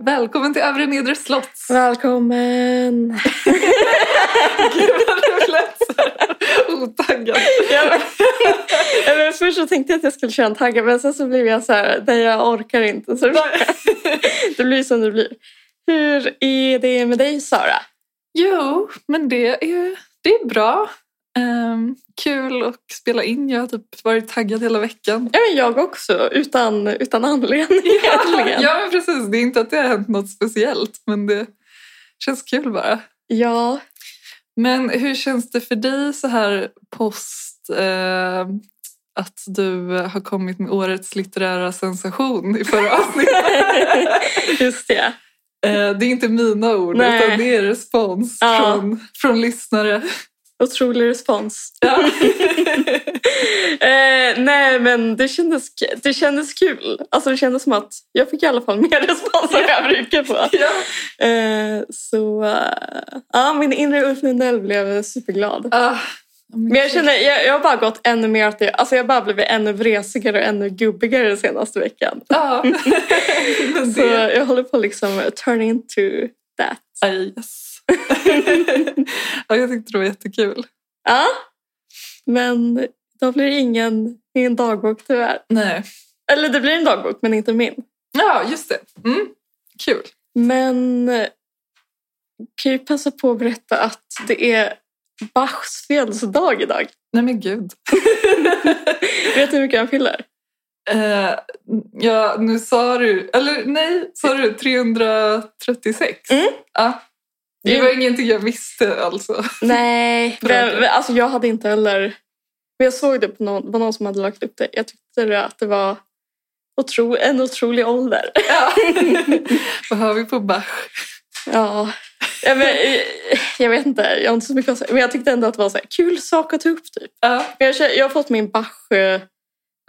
Välkommen till Övre Nedre Slott. Välkommen! Gud vad du lät otaggad. Ja, men först så tänkte jag att jag skulle köra en tagga men sen så blev jag så här, nej jag orkar inte. Så det blir som det blir. Hur är det med dig Sara? Jo, men det är, det är bra. Ehm, kul att spela in. Jag har typ varit taggad hela veckan. Ja, men jag också, utan, utan anledning ja, men precis. Det är inte att det har hänt något speciellt, men det känns kul bara. Ja, Men hur känns det för dig så här post eh, att du har kommit med årets litterära sensation i förra avsnittet? just det. Eh, det är inte mina ord, Nej. utan det är respons Ja. från, från lyssnare. Otrolig respons. Ja. Eh, nej, men det kändes, det kändes kul. Alltså det kändes som att jag fick i alla fall mer respons än jag brukar få. ja. Eh, så eh, ja, min inre Ulf Lundell blev superglad. Ah, Men jag känner, jag, jag har bara gått ännu mer åt det. Alltså jag har bara blivit ännu vresigare och ännu gubbigare den senaste veckan. Ja. Men Så jag håller på att liksom turn into that. Aj, yes. ja, jag tyckte det var jättekul. Ja, men då blir det ingen, ingen dagbok tyvärr. Nej. Eller det blir en dagbok men inte min. Ja, just det. Mm. Kul. Men kan ju passa på att berätta att det är Bachs födelsedag idag. Nej men gud. Vet du hur mycket han fyller? Eh, ja, nu sa du... Eller nej, sa du 336? Mm. Ja. Det var ingenting jag visste alltså. Nej, men, alltså jag hade inte heller... Men jag såg det på någon, på någon som hade lagt upp det. Jag tyckte att det var otro, en otrolig ålder. Ja. Vad har vi på Bach? Ja, ja men, jag vet inte, jag har inte så mycket att säga. Men jag tyckte ändå att det var så här, kul sak att ta upp typ. Ja. Men jag, jag har fått min Bach, eh,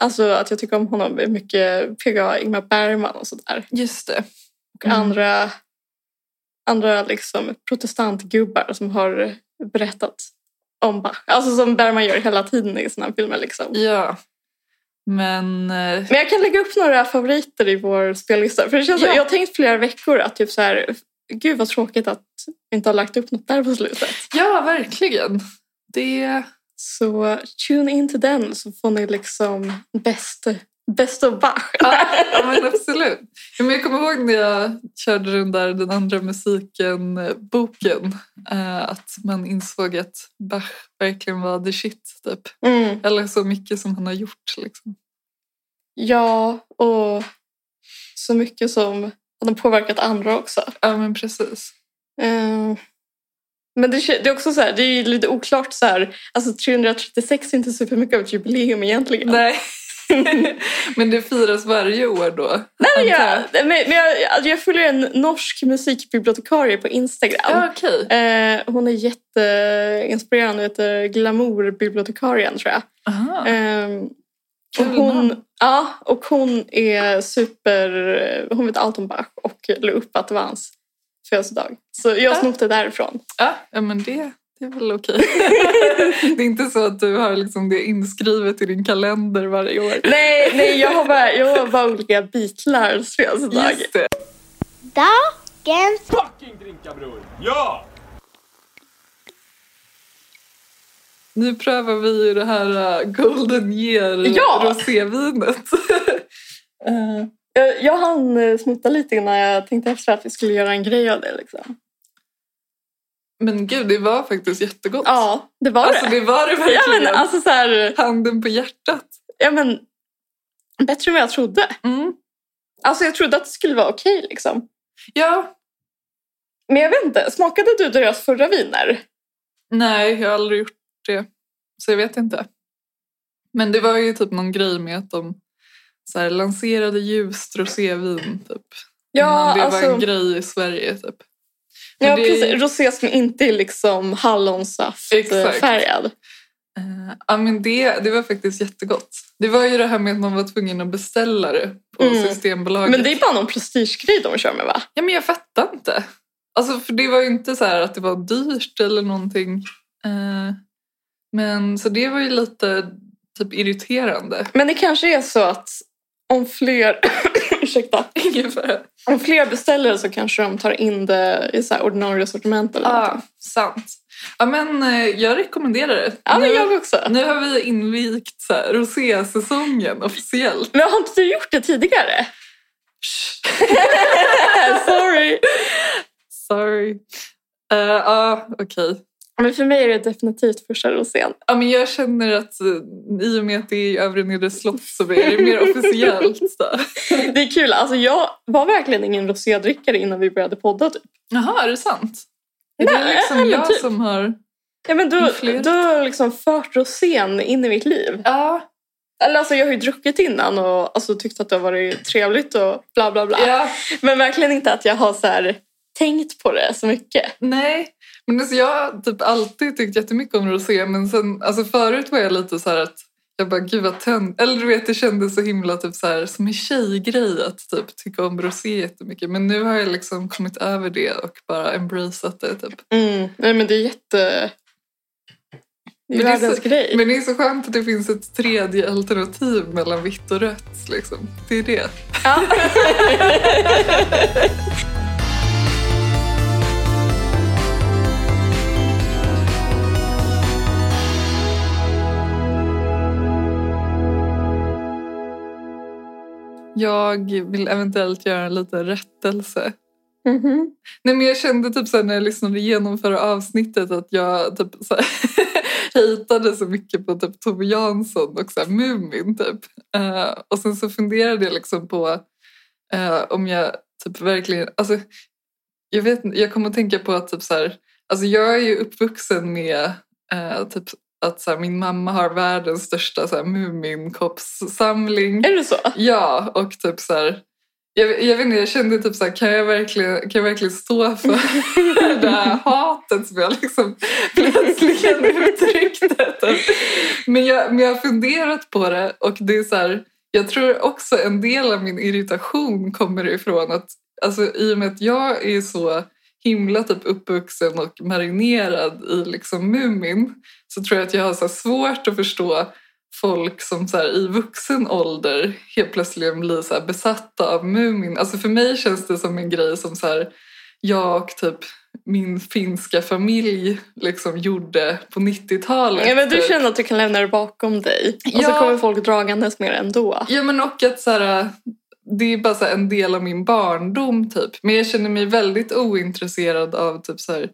alltså att jag tycker om honom mycket PGA, Ingmar Bergman och sådär. Just det. Och Mm. andra, andra liksom protestantgubbar som har berättat om Bach. Alltså som Bergman gör hela tiden i sina filmer liksom. Ja. Men... eh, Men jag kan lägga upp några favoriter i vår spellista. För det känns så, Ja. jag har tänkt flera veckor att typ så här, gud vad tråkigt att vi inte har lagt upp något där på slutet. Ja, verkligen. Det... Så tune in till den så får ni liksom bäst, bäst av Bach. Ja, ja men absolut. Men jag kommer ihåg när jag körde den där Den andra musiken-boken. Eh, att man insåg att Bach verkligen var the shit. Typ. Mm. Eller så mycket som han har gjort. Liksom. Ja, och så mycket som har påverkat andra också. Ja, men precis. Eh, Men det, det är också så här, det är lite oklart så här. Alltså 336 är inte supermycket av ett jubileum egentligen. Nej. men det firas varje år då? Nej, jag, men, jag, alltså jag följer en norsk musikbibliotekarie på Instagram. Ja, okej. Eh, hon är jätteinspirerande och heter Glamourbibliotekarien tror jag. Aha. Eh, Kul och hon, ja, och hon är super... Hon vet allt om Bach och la upp att det var hans födelsedag. Så jag Ja. snodde därifrån. Ja, men det, det är väl okej. det är inte så att du har liksom det inskrivet i din kalender varje år. Nej, nej jag, har bara, jag har bara olika Beatlars födelsedag. Just det. Dagens fucking drinka bror! Ja! Nu prövar vi ju det här uh, Golden Year Ja! rosévinet. Eh, Jag, jag hann eh, smutta lite innan jag tänkte efter att vi skulle göra en grej av det. Liksom. Men gud, det var faktiskt jättegott. Ja, det var alltså det. det var det Ja, verkligen. men, alltså, så här, Handen på hjärtat. ja, men, bättre än vad jag trodde. Mm. Alltså, jag trodde att det skulle vara okej. liksom. Ja, Men jag vet inte, smakade du deras förra viner? nej, jag har aldrig gjort det. Så jag vet inte. Men det var ju typ någon grej med att de så här, lanserade ljust rosévin typ. Innan det var en grej i Sverige typ. Ja, det- precis. Rosé som inte är liksom hallonsaft Exakt. färgad. Eh, ja, men det, det var faktiskt jättegott. Det var ju det här med att man var tvungen att beställa det på Mm. Systembolaget. Men det är bara någon prestigegrej de kör med va? Ja, men jag fattar inte. Alltså, för det var ju inte så här att det var dyrt eller någonting. Eh, men så det var ju lite typ irriterande. Men det kanske är så att om fler, ursäkta, om fler beställer så kanske de tar in det i så ordinarie sortiment eller Ja, någonting. sant. Ja, men eh, jag rekommenderar det. Ja, nu, jag också. nu har vi invigt så här, rosésäsongen officiellt. Men har inte du gjort det tidigare? Sorry. Sorry. Eh, Ja, okej. Men för mig är det definitivt första rosén. Ja, men jag känner att eh, i och med att det är övre nedre slott så blir det mer officiellt. Så. Det är kul. Alltså jag var verkligen ingen rosédrickare innan vi började podda. Typ. Jaha, är det sant? Är Nej, det liksom jag typ. som har... Ja, men du, du har liksom fört rosén in i mitt liv. Ja, Eller alltså jag har ju druckit innan och alltså, tyckt att det har varit trevligt och bla bla bla. ja. Men verkligen inte att jag har så här, tänkt på det så mycket. Nej, men alltså jag har typ alltid tyckt jättemycket om rosé men sen, alltså förut var jag lite så här att jag bara gud vad tönt. Eller du vet det kändes så himla typ så här som en tjejgrej att typ tycka om rosé jättemycket. Men nu har jag liksom kommit över det och bara embraceat det typ. Mm. Nej men det är jätte... Det är Men det är så- grej. Men det är så skönt att det finns ett tredje alternativ mellan vitt och rött liksom. Det är det. Ja. Jag vill eventuellt göra en liten rättelse. Mhm. Nej men jag kände typ så när jag lyssnade igenom förra avsnittet att jag typ så hejtade så mycket på typ Tove Jansson och så här Mumin typ. Eh, och sen så funderade jag liksom på eh, om jag typ verkligen, alltså jag vet jag kommer att tänka på att typ så här, alltså jag är ju uppvuxen med eh, typ att så här, min mamma har världens största så här Muminkoppssamling. Är det så? Ja, och typ så här... Jag, jag vet inte, jag kände typ så här, kan jag verkligen, kan jag verkligen stå för det här hatet som jag liksom plötsligen uttryckte? Men, jag, men jag har funderat på det och det är så här, jag tror också en del av min irritation kommer ifrån att alltså, i och med att jag är så himla typ uppvuxen och marinerad i liksom Mumin så tror jag att jag har så svårt att förstå folk som så här, i vuxen ålder helt plötsligt blir så besatta av Mumin. Alltså för mig känns det som en grej som så här, jag och typ min finska familj liksom gjorde på 90-talet. Ja, men du typ. känner att du kan lämna det bakom dig. Och så Ja. kommer folk dragandes med det ändå. Ja men och att så här, det är bara en del av min barndom typ. Men jag känner mig väldigt ointresserad av typ så här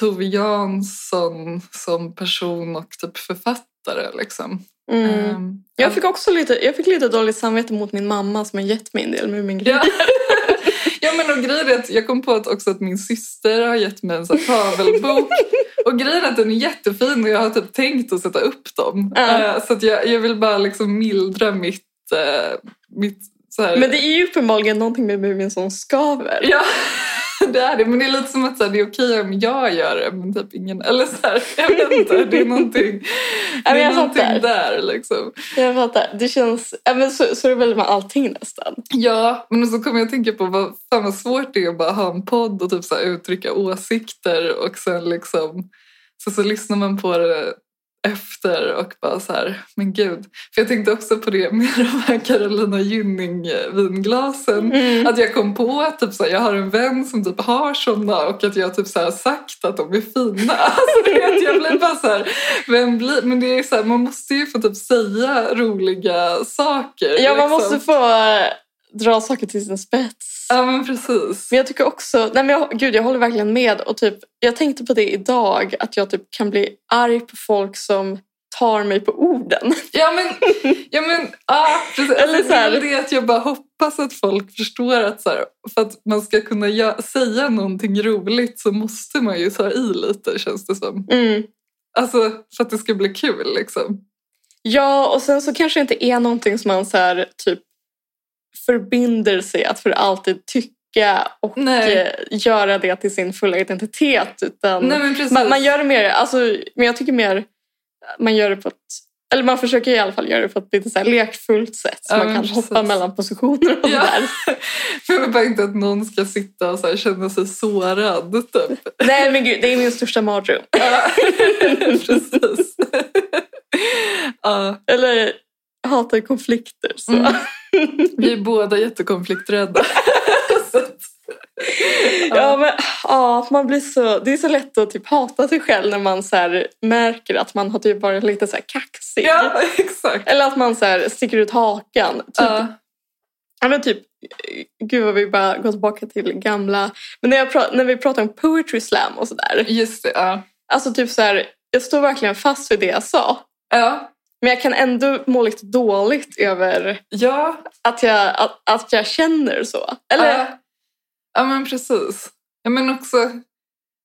Tove Jansson som person och typ författare liksom. Mm. Ehm, Jag fick också lite, jag fick lite dåligt samvete mot min mamma som har gett mig en del Mumingrejer. Ja. ja men och grejen är att jag kom på att också att min syster har gett mig en sån tavelbok. och grejen är att den är jättefin och jag har typ tänkt att sätta upp dem. Ja. Eh, så att jag, jag vill bara liksom mildra mitt, eh, mitt Men det är ju uppenbarligen någonting med Mumin som skaver. Ja, det är det. Men det är lite som att så här, det är okej om jag gör det men typ ingen... Eller så här, jag vet inte. Det är någonting, det är jag någonting fattar. där liksom. Jag fattar. Det känns... Ja, men så, så är det väl med allting nästan. Ja, men så kommer jag att tänka på vad, fan vad svårt det är att bara ha en podd och typ så här uttrycka åsikter och sen liksom så, så lyssnar man på det efter och bara så här, men gud. För jag tänkte också på det med de här Carolina Gynning eh, vinglasen. Mm. Att jag kom på att typ så här, jag har en vän som typ har såna och att jag typ så här sagt att de är fina. Alltså, vet, jag blir bara så här, vem blir... Men det är så här, man måste ju få typ säga roliga saker. Ja, man liksom. måste få dra saker till sin spets. Ja, men precis. Men jag tycker också, nej men jag, gud jag håller verkligen med och typ, jag tänkte på det idag att jag typ kan bli arg på folk som tar mig på orden. Ja men, ja, men ah, precis. Eller så här- det är att jag bara hoppas att folk förstår att så här, för att man ska kunna säga någonting roligt så måste man ju ta i lite känns det som. Mm. Alltså för att det ska bli kul liksom. Ja, och sen så kanske det inte är någonting som man så här, typ förbinder sig att för alltid tycka och Nej. eh, göra det till sin fulla identitet. Utan Nej man, man gör det mer, alltså, men jag tycker mer man gör det på ett eller man försöker i alla fall göra det på ett lite så här lekfullt sätt. Så Ja, man kan precis. hoppa mellan positioner och Ja. sådär. För jag vill bara inte att någon ska sitta och så känna sig sårad typ. Nej men gud, det är min största mardröm. Ja, precis. ja. Eller hatar konflikter. Så. Mm. Vi är båda jättekonflikträdda. Ja, men ja, man blir så, det är så lätt att typ hata sig själv när man så här märker att man har typ varit lite så här kaxig. ja, exakt. Eller att man så här sticker ut hakan. Typ, ja, men typ, gud vad vi bara går tillbaka till gamla... Men när, jag när vi pratar om poetry slam och sådär. just det. Ja. Alltså typ så här, jag står verkligen fast vid det jag sa. Ja. Men jag kan ändå må lite dåligt över Ja. att jag, att, att jag känner så. Eller, ja. ja, men precis. Ja, men också,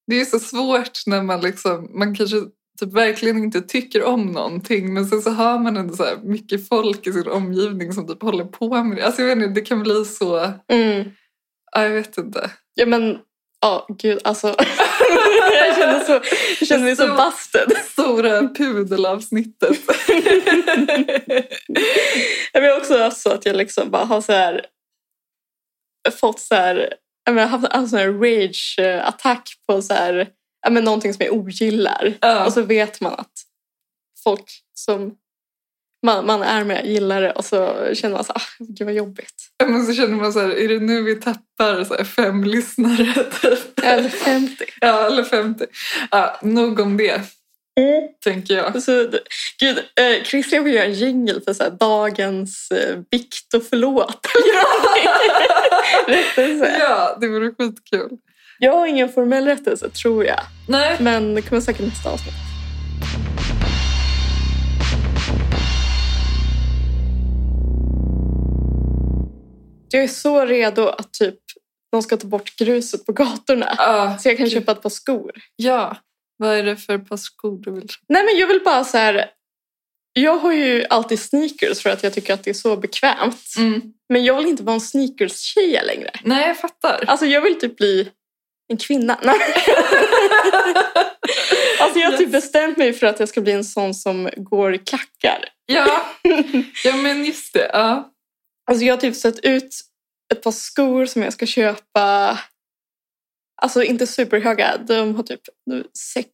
det är så svårt när man liksom, man kanske typ verkligen inte tycker om någonting men sen så har man ändå så här mycket folk i sin omgivning som typ håller på med det. Alltså jag vet inte, det kan bli så, mm. ja, jag vet inte. Ja men, ja gud alltså. jag känner, så, jag känner mig så busted. Stora pudelavsnittet. Jag har också haft så att jag liksom bara har så här fått så här, jag menar, haft en sån här rage-attack på så här, ja, men någonting som jag ogillar. Ja. Och så vet man att folk som man, man är med gillar det och så känner man så ah, gud vad jobbigt. Men så känner man så här, är det nu vi tappar så här fem lyssnare? Typ? Eller 50. Ja, eller 50. Ja, nog om det, tänker jag. Så, gud, eh, Christian vill göra en jingle för så här, dagens eh, vikt och förlåt. rättelse. Ja, det vore skitkul. Jag har ingen formell rättelse tror jag. Nej. Men det kommer säkert nästa avsnitt. Jag är så redo att typ de ska ta bort gruset på gatorna. Ja, Så jag kan köpa ett par skor. ja. Vad är det för par skor du vill köpa? Nej men jag vill bara så här. Jag har ju alltid sneakers för att jag tycker att det är så bekvämt. Mm. Men jag vill inte vara en sneakers-tjeja längre. Nej, jag fattar. Alltså jag vill typ bli en kvinna. Nej. alltså jag har typ bestämt mig för att jag ska bli en sån som går i klackar. Ja. ja, men just det. Ja. Alltså jag har typ sett ut ett par skor som jag ska köpa. Alltså inte superhöga. De har typ sex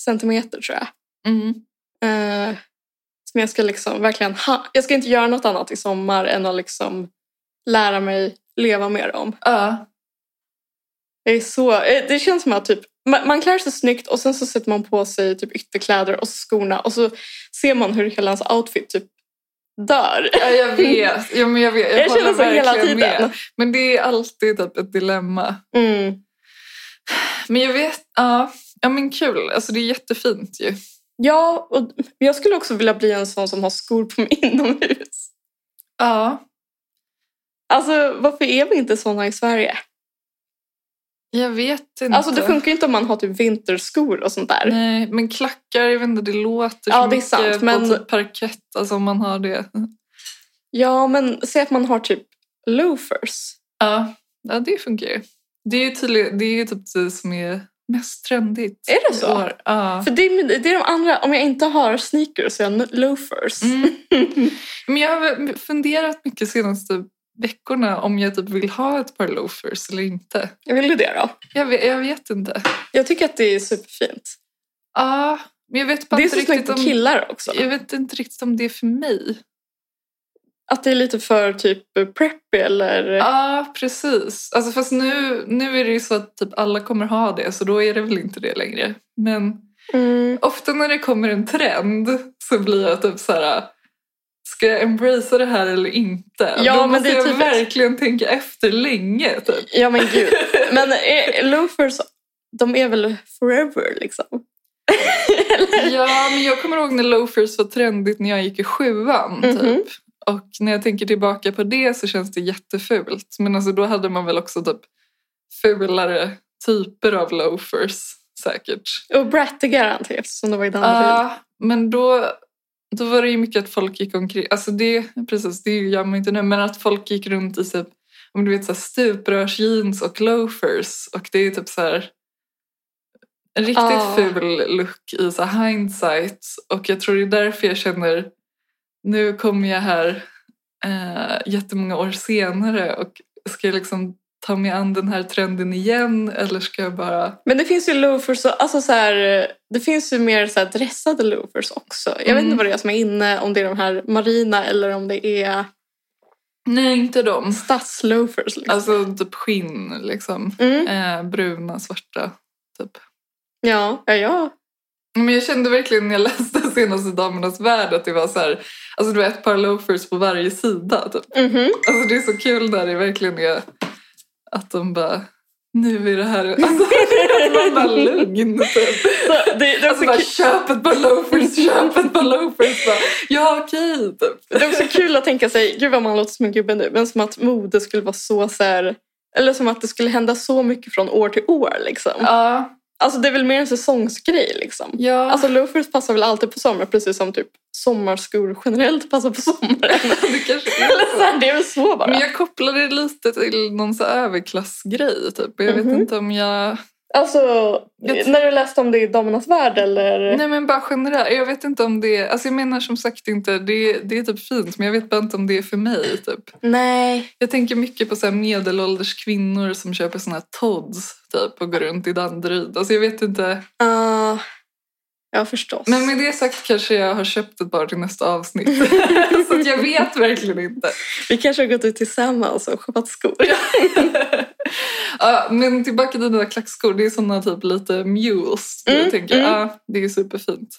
centimeter tror jag. Mm. Eh, som jag ska liksom verkligen ha. Jag ska inte göra något annat i sommar än att liksom lära mig leva med dem. Ja. Jag är så, eh, det känns som att typ, man, klär sig snyggt och sen så sätter man på sig typ ytterkläder och skorna och så ser man hur hela ens outfit typ dör. ja, jag vet. Ja, men jag, vet. jag, Jag känner så hela tiden. Med. Men det är alltid typ ett dilemma. Mm. Men jag vet, ja. Ja, men kul. Alltså det är jättefint ju. Ja, och jag skulle också vilja bli en sån som har skor på mig inomhus. Ja. Alltså varför är vi inte såna i Sverige? Jag vet inte. Alltså det funkar ju inte om man har typ vinterskor och sånt där. Nej, men klackar, jag vet inte, det låter Ja, så det mycket sant, på men- typ parkett. Alltså om man har det. Ja, men säg att man har typ loafers. Ja, ja det funkar ju. Det är ju tydligen, det är typ det som är mest trendigt. Är det så? år. Ja. För det är, det är de andra, om jag inte har sneakers så är jag loafers. Mm. Men jag har funderat mycket senaste veckorna om jag typ vill ha ett par loafers eller inte. Vill du det då? Jag vet, jag vet inte. Jag tycker att det är superfint. Ja, men jag vet bara Det är inte så snyggt riktigt på om... killar också. Jag vet inte riktigt om det är för mig. Att det är lite för typ preppy eller... Ja, precis. Alltså, fast nu, nu är det ju så att typ alla kommer ha det, så då är det väl inte det längre. Men Mm. ofta när det kommer en trend så blir jag typ så här... Ska jag embracea det här eller inte? Ja, då men måste det är jag typ verkligen tänka efter länge. Typ. Ja men gud. Men loafers, de är väl forever liksom? Ja, men jag kommer ihåg när loafers var trendigt när jag gick i sjuan. Typ. Och när jag tänker tillbaka på det så känns det jättefult. Men alltså, då hade man väl också typ fulare typer av loafers säkert. Och bratty garanti eftersom det var i Danderyd. Ja, men då, då var det ju mycket att folk gick omkring, alltså det, precis, det gör man inte nu, men att folk gick runt i typ, om du vet så stuprörsjeans och loafers och det är typ så här en riktigt Ah. ful look i så hindsight och jag tror det är därför jag känner nu kommer jag här eh, jättemånga år senare och ska liksom ta mig an den här trenden igen eller ska jag bara Men det finns ju loafers, alltså så här, det finns ju mer så dressade loafers också. Jag vet Mm. inte vad det är som är inne, om det är de här marina eller om det är Nej, inte de. Stadsloafers liksom. Alltså typ skinn liksom. Mm. Eh, bruna, svarta. Typ. Ja, ja, ja. Men jag kände verkligen när jag läste senaste Damernas Värld att det var så här, alltså det var ett par loafers på varje sida. Typ. Mhm. Alltså det är så kul när det verkligen är att de bara, nu är det här, alltså man bara lugn typ. Så det, det, Alltså bara kul, köp ett par loafers, köp ett par loafers. Bara, ja okej typ. det är också kul att tänka sig, gud vad man låter som en gubbe nu, men som att mode skulle vara så så här, eller som att det skulle hända så mycket från år till år liksom. Ja, Alltså det är väl mer en säsongsgrej liksom. ja. Alltså loafers passar väl alltid på sommar precis som typ sommarskor generellt passar på sommaren. det kanske är Eller så här, det är väl så bara. Men jag kopplar det lite till någon så här överklassgrej typ. Jag vet Mhm. inte om jag... Alltså, när du läste om det i Damernas Värld eller? Nej men bara generellt. Jag vet inte om det... Alltså jag menar som sagt inte, det, det är typ fint men jag vet bara inte om det är för mig typ. Nej. Jag tänker mycket på så här medelålders kvinnor som köper såna här Todds typ och går runt i Danderyd. Alltså jag vet inte. Uh, ja, förstås. Men med det sagt kanske jag har köpt ett par till nästa avsnitt. så jag vet verkligen inte. Vi kanske har gått ut tillsammans och shoppat skor. Ja, men tillbaka till dina klackskor. Det är såna typ lite mules. Mm, jag tänker, mm. ja, det är superfint.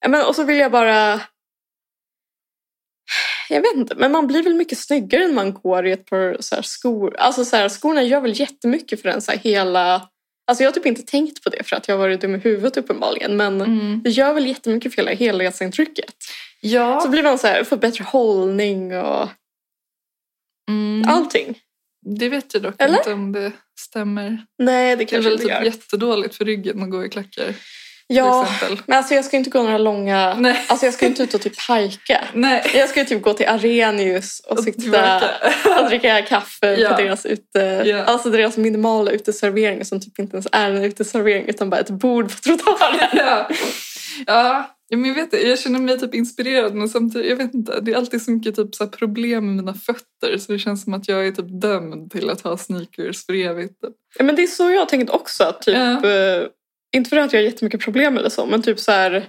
Ja, men, och så vill jag bara... Jag vet inte, men man blir väl mycket snyggare när man går i ett par så skor. Alltså så här, skorna gör väl jättemycket för en så här, hela... Alltså jag har typ inte tänkt på det för att jag har varit dum i huvudet uppenbarligen. Men Mm. det gör väl jättemycket för hela helhetsintrycket. Ja. Så blir man så här, får bättre hållning och Mm. allting. Det vet jag dock Eller? inte om det stämmer. Nej, det Det är kanske väl typ gör. jättedåligt för ryggen att gå i klackar. Ja, men alltså jag ska inte gå några långa... Nej. Alltså jag ska inte ut och typ hajka. Nej. Jag ska ju typ gå till Arrhenius och Och sitta och dricka kaffe Ja. på deras ute... Ja. Alltså deras minimala uteservering som typ inte ens är en uteservering utan bara ett bord på trottoaren. ja. ja. Men jag, vet, jag känner mig typ inspirerad men samtidigt, jag vet inte. Det är alltid så mycket typ så problem med mina fötter så det känns som att jag är typ dömd till att ha sneakers för evigt. Ja, men det är så jag har tänkt också. Att typ, Ja. Inte för att jag har jättemycket problem eller så men typ så här...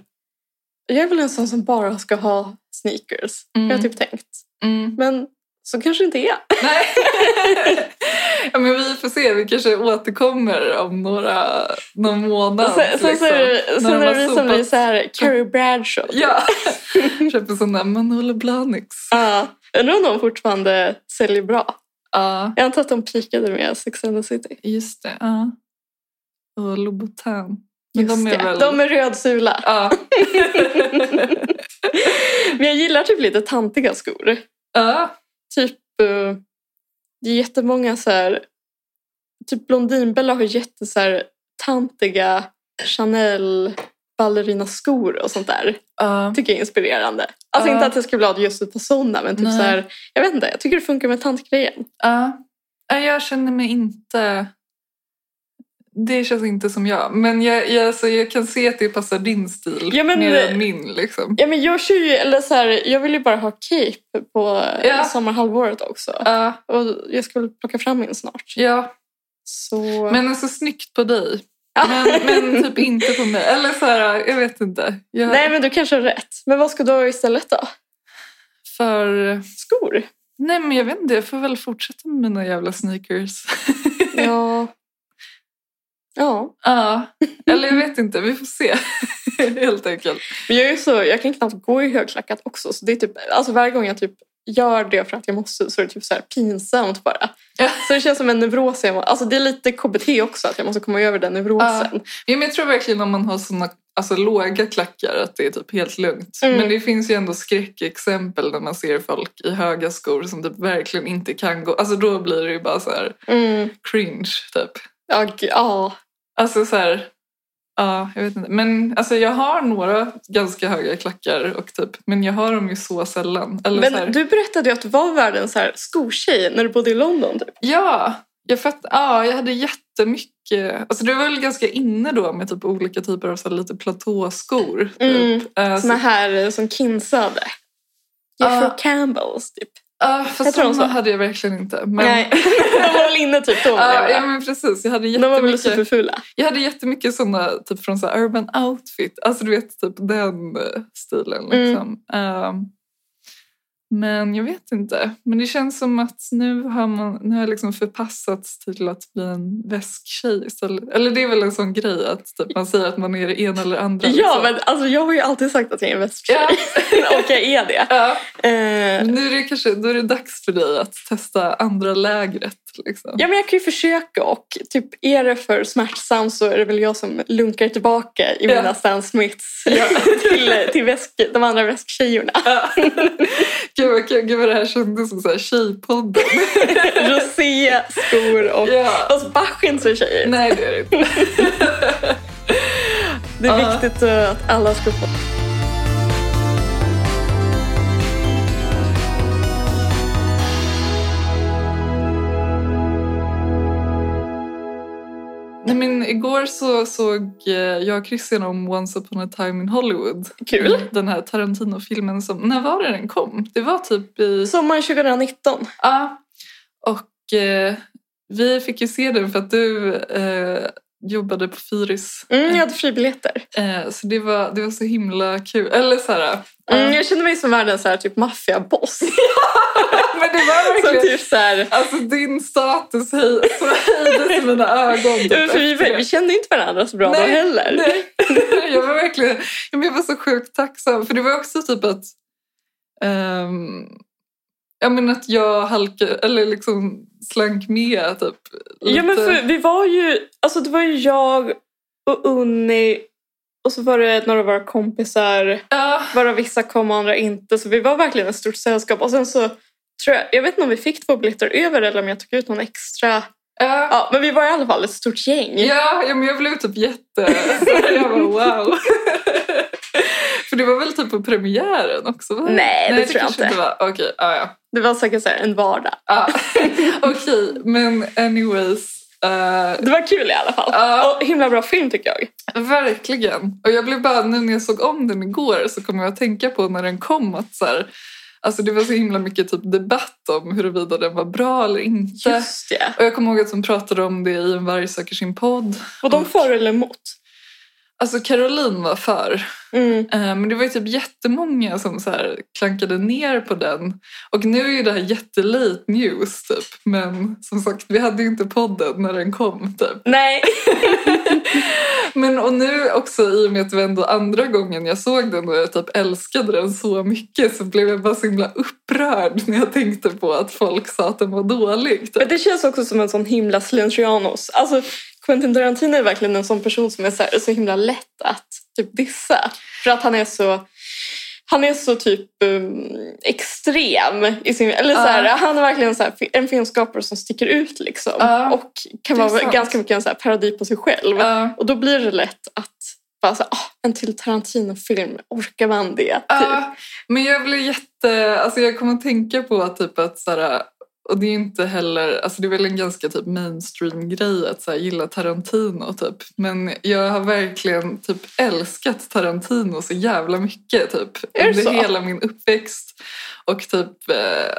Jag är väl en sån som bara ska ha sneakers. Mm. Jag har typ tänkt. Mm. Men så kanske det inte är. Nej. ja, men vi får se, vi kanske återkommer om några, någon månad. Sen, sen, liksom, sen de är det vi som blir så här Carrie Bradshaw. Ja, köper sådana Manolo Blahniks. Ja. Undrar om de fortfarande säljer bra. Ja, Jag antar att de pikade med Sex and the City. just det. Ja. Och Louboutin. Men Just de är det. väl... De är rödsula. Ja. Men jag gillar typ lite tantiga skor. ja. Typ, eh, det är jättemånga så här, typ Blondinbella har jätte så här, tantiga Chanel ballerinaskor och sånt där. Ja. Tycker jag är inspirerande. Alltså Ja. inte att jag skulle ha just ett par sådana men typ Nej. så här, jag vet inte, jag tycker det funkar med tantgrejen. Ja, Jag känner mig inte... Det känns inte som jag. Men jag, jag, alltså, jag kan se att det passar din stil Ja, men- mer än min. Liksom. Ja men jag kör ju, eller så här, jag vill ju bara ha cape på Ja. sommarhalvåret också. Ja, Och jag ska väl plocka fram min snart. ja. Så... Men alltså snyggt på dig. Ja. Men, men typ inte på mig. Eller så här, jag vet inte. Jag, Nej men du kanske har rätt. Men vad ska du ha istället då? För... Skor? Nej men jag vet inte, jag får väl fortsätta med mina jävla sneakers. Ja. Ja. Ja, eller jag vet inte, vi får se. Helt enkelt. Men jag är så, jag kan knappt gå i högklackat också. Så det är typ, alltså varje gång jag typ gör det för att jag måste så är det typ så pinsamt bara. Ja. Så det känns som en neuros. Alltså det är lite KBT också att jag måste komma över den neurosen. Ja, men jag tror verkligen om man har såna alltså, låga klackar att det är typ helt lugnt. Mm. Men det finns ju ändå skräckexempel när man ser folk i höga skor som typ verkligen inte kan gå. Alltså då blir det ju bara så här Mm. cringe typ. Ja, ja. Alltså så här, ja jag vet inte. Men alltså jag har några ganska höga klackar och typ, men jag har dem ju så sällan. Eller så här, Men du berättade ju att du var världens så här skotjej när du bodde i London. Typ. Ja, jag, fatt, ja, jag hade jättemycket. Alltså det var väl ganska inne då med typ olika typer av så här lite platåskor. Typ. Mm, Eh, så- här eh, som kinsade. Jeffrey Ja. Campbells typ. Jag fast tror de såna så. hade jag verkligen inte. Men, Nej, de var väl inne typ då. ja, Ja, men precis. Jag hade de var väl jättemycket, superfula. jag hade jättemycket såna typ från så Urban Outfit. Alltså du vet typ den eh, stilen Mm. liksom. Men jag vet inte. Men det känns som att nu har, man, nu har jag liksom förpassats till att bli en väsktjej istället. Eller det är väl en sån grej att typ, man säger att man är det ena eller andra. Ja, liksom. men alltså, jag har ju alltid sagt att jag är en västtjej. Ja. och jag är det. Ja. Eh, Nu är det kanske då är det dags för dig att testa andra lägret. Liksom. ja, men jag kan ju försöka och typ är det för smärtsamt så är det väl jag som lunkar tillbaka i Ja. mina Stan Smiths till, till väsk, de andra väsktjejerna. Ja. Gud, vad, kul. Gud vad det här kändes som så här tjejpodden. Rosé, skor och... Ja. Fast Bach är inte så tjejer. Nej, det är det inte. Det är Ja. viktigt eh, att alla ska få... Nej, men igår så såg eh, jag och Christian om Once upon a time in Hollywood. Kul. Den här Tarantino-filmen. Som, när var det den kom? Det var typ i... Sommaren 2019. Ja. Och eh, vi fick ju se den för att du eh, jobbade på Fyris. Mm, jag hade fribiljetter. Eh, så det var, det var så himla kul. Eller så här... Mm, eh, jag kände mig som världens så här, typ maffiaboss. men det var som verkligen... typ så här, Alltså din status höj, så höjdes i mina ögon. Ja, för vi, vi kände inte varandra så bra Nej, då heller. Nej, jag var verkligen jag var så sjukt tacksam. För det var också typ att... ehm, jag menar att jag halkade, eller liksom slank med typ. Ja men lite. för vi var ju, alltså det var ju jag och Unni och så var det några av våra kompisar, Ja, varav vissa kom och andra inte. Så vi var verkligen ett stort sällskap. Och sen så tror jag, jag vet inte om vi fick två biljetter över eller om jag tog ut någon extra. ja, Ja, men vi var i alla fall ett stort gäng. ja, ja, men jag blev typ jätte... Så jag bara wow. För det var väl typ på premiären också? Va? Nej, det tror jag kanske inte. var. Okej, ja, ja. Det var säkert så en vardag. Ja. Okej, men anyways. eh, Det var kul i alla fall. Ja. Och himla bra film tycker jag. verkligen. Och jag blev bara, nu när jag såg om den igår så kom jag att tänka på när den kom att så här, alltså det var så himla mycket typ debatt om huruvida den var bra eller inte. Just det. Och jag kommer ihåg att de pratade om det i En varg söker sin podd. Och de för eller emot? Alltså Caroline var för. Mm. Eh, Men det var ju typ jättemånga som så här klankade ner på den. Och nu är ju det här jättelate news typ. Men som sagt, vi hade ju inte podden när den kom typ. Nej. Men och nu också i och med att det var ändå andra gången jag såg den och jag typ älskade den så mycket så blev jag bara så himla upprörd när jag tänkte på att folk sa att den var dålig. Men det känns också som en sån himla slentrianos. Alltså Quentin Tarantino är verkligen en sån person som är så, här, så himla lätt att typ dissa. För att han är så han är så typ um, extrem i sin... Eller så här, Ja. Han är verkligen så här, en filmskapare som sticker ut liksom. Ja, och kan vara sant. ganska mycket en så här parodi på sig själv. Ja. Och då blir det lätt att bara så "Ah, en till Tarantino-film, orkar man det? Typ. Men jag blir jätte... Alltså jag kommer att tänka på att typ att så här, och det är inte heller, alltså det är väl en ganska typ mainstream grej att så gilla Tarantino typ. Men jag har verkligen typ älskat Tarantino så jävla mycket typ. Är det under så? hela min uppväxt. Och typ eh,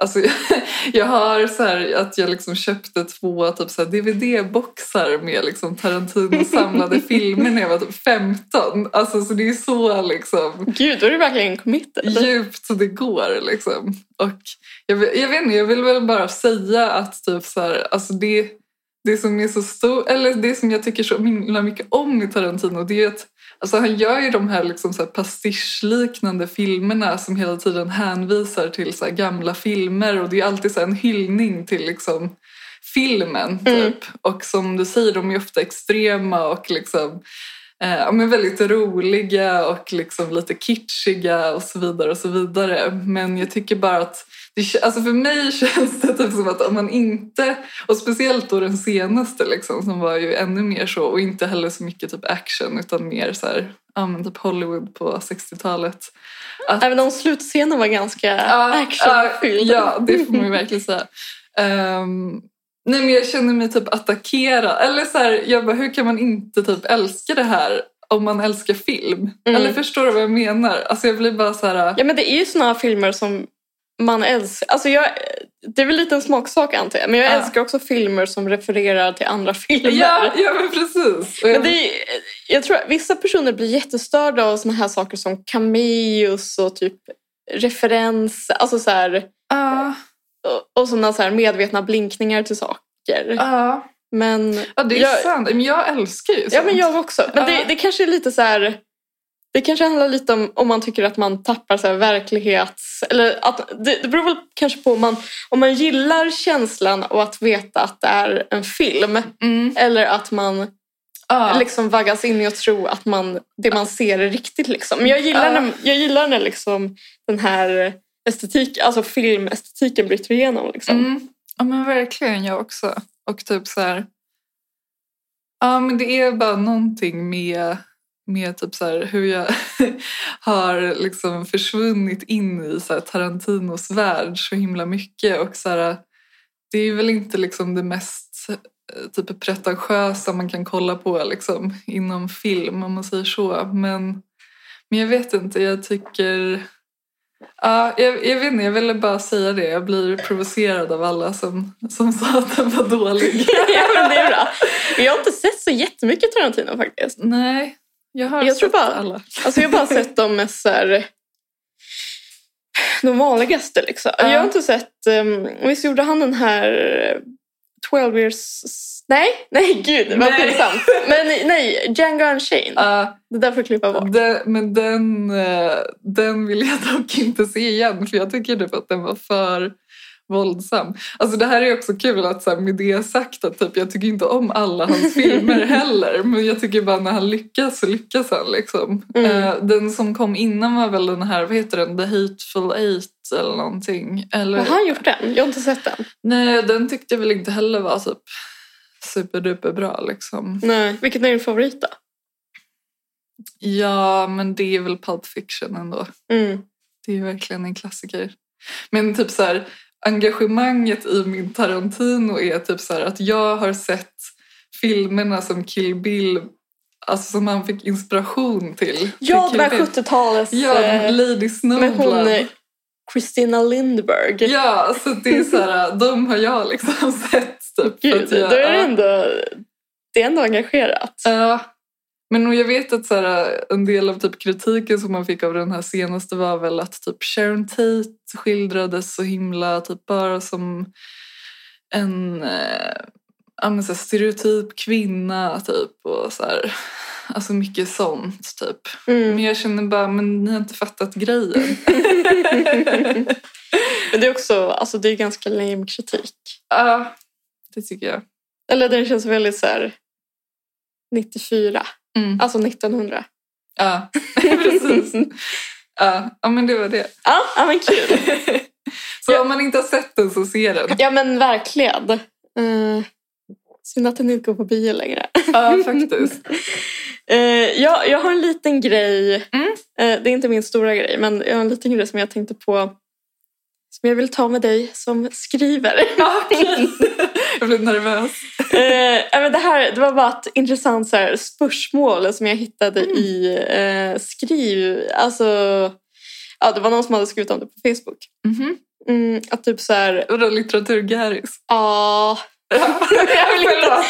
Alltså, jag har så här att jag liksom köpte två typ så DVD-boxar med liksom Tarantinos samlade filmer när jag var typ 15. Alltså, så det är så liksom Gud, då är du verkligen committed. djupt så det går. Liksom. Och jag, jag vet inte, jag vill väl bara säga att typ så här, alltså det, det som är så stort, eller det som jag tycker så himla mycket om i Tarantino det är att alltså han gör ju de här, liksom så här pastischliknande filmerna som hela tiden hänvisar till så gamla filmer och det är alltid så en hyllning till liksom filmen typ. Mm. Och som du säger, de är ofta extrema och liksom Eh, men väldigt roliga och liksom lite kitschiga och så vidare. och så vidare. Men jag tycker bara att det, alltså för mig känns det typ som att om man inte, och speciellt då den senaste liksom, som var ju ännu mer så och inte heller så mycket typ action utan mer så här, ja, men typ Hollywood på 60-talet. Att, Även om slutscenen var ganska Ja, actionfylld. Ja, ja, det får man ju verkligen säga. Ehm, nej men jag känner mig typ attackerad. Eller så här, jag bara, hur kan man inte typ älska det här om man älskar film? Mm. Eller förstår du vad jag menar? Alltså jag blir bara så här... Ja men det är ju såna filmer som man älskar. Alltså jag, det är väl lite en smaksak antar jag. Men jag Ja. älskar också filmer som refererar till andra filmer. Ja, ja men precis. Men det är, jag tror att vissa personer blir jättestörda av såna här saker som cameos och typ referens, alltså så här, Ja, och, och sådana så här medvetna blinkningar till saker. ja. Men, ja det är jag, sant. Men jag älskar ju sånt. Ja, men jag också. Men Ja. det, det kanske är lite så här... Det kanske handlar lite om om man tycker att man tappar så här verklighets... Eller att, det, det beror väl kanske på om man, om man gillar känslan och att veta att det är en film. Mm. Eller att man Ja. liksom vaggas in i att tro att man, det man ser är riktigt. Liksom. Men jag gillar, Ja. när, jag gillar när liksom den här estetik, alltså filmestetiken bryter igenom. Liksom. Mm. Ja men verkligen, jag också. Och typ så här... Ja men det är bara någonting med, med typ så här hur jag har liksom försvunnit in i så Tarantinos värld så himla mycket. Och så här, det är väl inte liksom det mest eh, typ pretentiösa man kan kolla på liksom, inom film om man säger så. Men, men jag vet inte, jag tycker... Ja, jag, jag vet inte, jag ville bara säga det. Jag blir provocerad av alla som, som sa att den var dålig. ja, men det är bra. Jag har inte sett så jättemycket Tarantino faktiskt. Nej, jag har Jag tror sett bara- alla. Alltså jag har bara sett de mest så här, de vanligaste liksom. Ja. Jag har inte sett, um, visst gjorde han den här 12 years, nej, nej gud vad pinsamt. Men nej, Django Unchained. Ja, Det där får klippa bort. den, men den, eh, den vill jag dock inte se igen för jag tycker typ att den var för våldsam. Alltså det här är också kul att så här, med det sagt att typ, jag tycker inte om alla hans filmer heller men jag tycker bara när han lyckas så lyckas han liksom. Mm. Eh, den som kom innan var väl den här, vad heter den, The Hateful Eight eller någonting. Eller, Har han gjort den? Jag har inte sett den. Nej, den tyckte jag väl inte heller var typ superduper bra liksom. Nej. Vilken är din favorit då? Ja, men det är väl Pulp Fiction ändå. Mm. Det är verkligen en klassiker. Men typ så här, engagemanget i min Tarantino är typ så att jag har sett filmerna som Kill Bill, alltså som han fick inspiration till. Ja, till det där Bill. 70-talets... Ja, eh, Lady Snowblood. eh, Christina Lindberg. Ja, så det är så här, de har jag liksom sett. Typ, Gud, att då jag, är det ändå, det är ändå engagerat. Ja. Men jag vet att så här, en del av typ kritiken som man fick av den här senaste var väl att typ Sharon Tate skildrades så himla typ bara som en men så stereotyp kvinna typ och så här. Alltså mycket sånt typ. Mm. Men jag känner bara, men ni har inte fattat grejen. Men det är också, alltså det är ganska lame kritik. Ja, det tycker jag. Eller den känns väldigt så här 94, Mm. alltså 1900. Ja, precis. Ja, ja, men det var det. Ja, ja men kul. Så om man inte har sett den så se den. Ja men verkligen. Uh, synd att den inte går på bio längre. Ja, faktiskt. Eh, jag, jag har en liten grej. Mm. Eh, det är inte min stora grej, men jag har en liten grej som jag tänkte på. Som jag vill ta med dig som skriver. Ja. Jag blev nervös. eh, det, här, det var bara ett intressant så här, spörsmål som jag hittade Mm. i eh, skriv... Alltså, ja, det var någon som hade skrivit om det på Facebook. Mhm. Mm, att typ så här... Vadå litteratur-Garris? Ja... jag vill inte...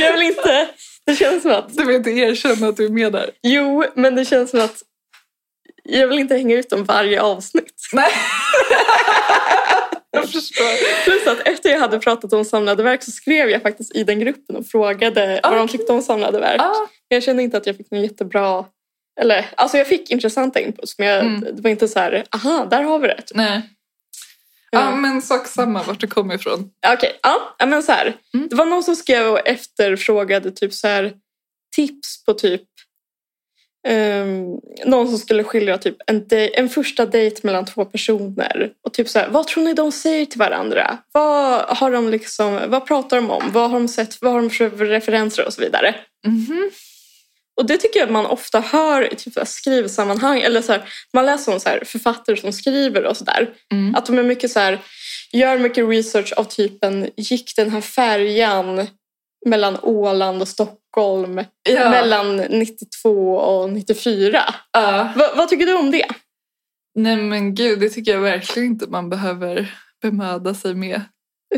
jag vill inte... Det känns som att... Du vill inte erkänna att du är med där? Jo, men det känns som att jag vill inte hänga ut dem varje avsnitt. Nej. jag förstår. Plus att efter jag hade pratat om samlade verk så skrev jag faktiskt i den gruppen och frågade vad de tyckte om samlade verk. Ah, Jag kände inte att jag fick någon jättebra... Eller, alltså jag fick intressanta inputs men jag, Mm. det var inte så här, aha, där har vi det. typ. nej. Ja. Ja, men sak samma vart det kommer ifrån. Okej, ja, ja, men så här. Mm. Det var någon som skrev och efterfrågade typ så här tips på typ ehm, någon som skulle skildra typ en, dej- en första dejt mellan två personer. Och typ så här, vad tror ni de säger till varandra? Vad har de liksom, vad pratar de om? Vad har de sett? Vad har de för referenser och så vidare? Mhm. Och det tycker jag man ofta hör i typ så här skrivsammanhang. Eller så här, man läser om så här författare som skriver och sådär. Mm. Att de är mycket så här, gör mycket research av typen gick den här färjan mellan Åland och Stockholm Ja. mellan 92 och 94. Ja. Va, vad tycker du om det? Nej men gud, det tycker jag verkligen inte man behöver bemöda sig med.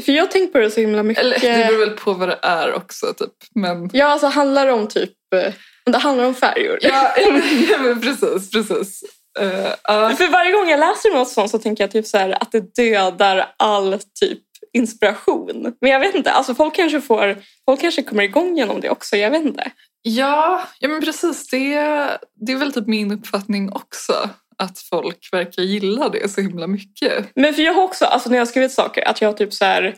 För jag har tänkt på det så himla mycket. Eller det beror väl på vad det är också typ. Men Ja, alltså handlar det om typ... eh, det handlar om färjor. Ja, ja men precis, precis. Uh, uh. För varje gång jag läser något sånt så tänker jag typ så här, att det dödar all typ inspiration. Men jag vet inte, alltså folk kanske, får, folk kanske kommer igång genom det också. Jag vet inte. Ja, ja men precis. Det, det är väl typ min uppfattning också. Att folk verkar gilla det så himla mycket. Men för jag har också, alltså när jag har skrivit saker, att jag typ så här...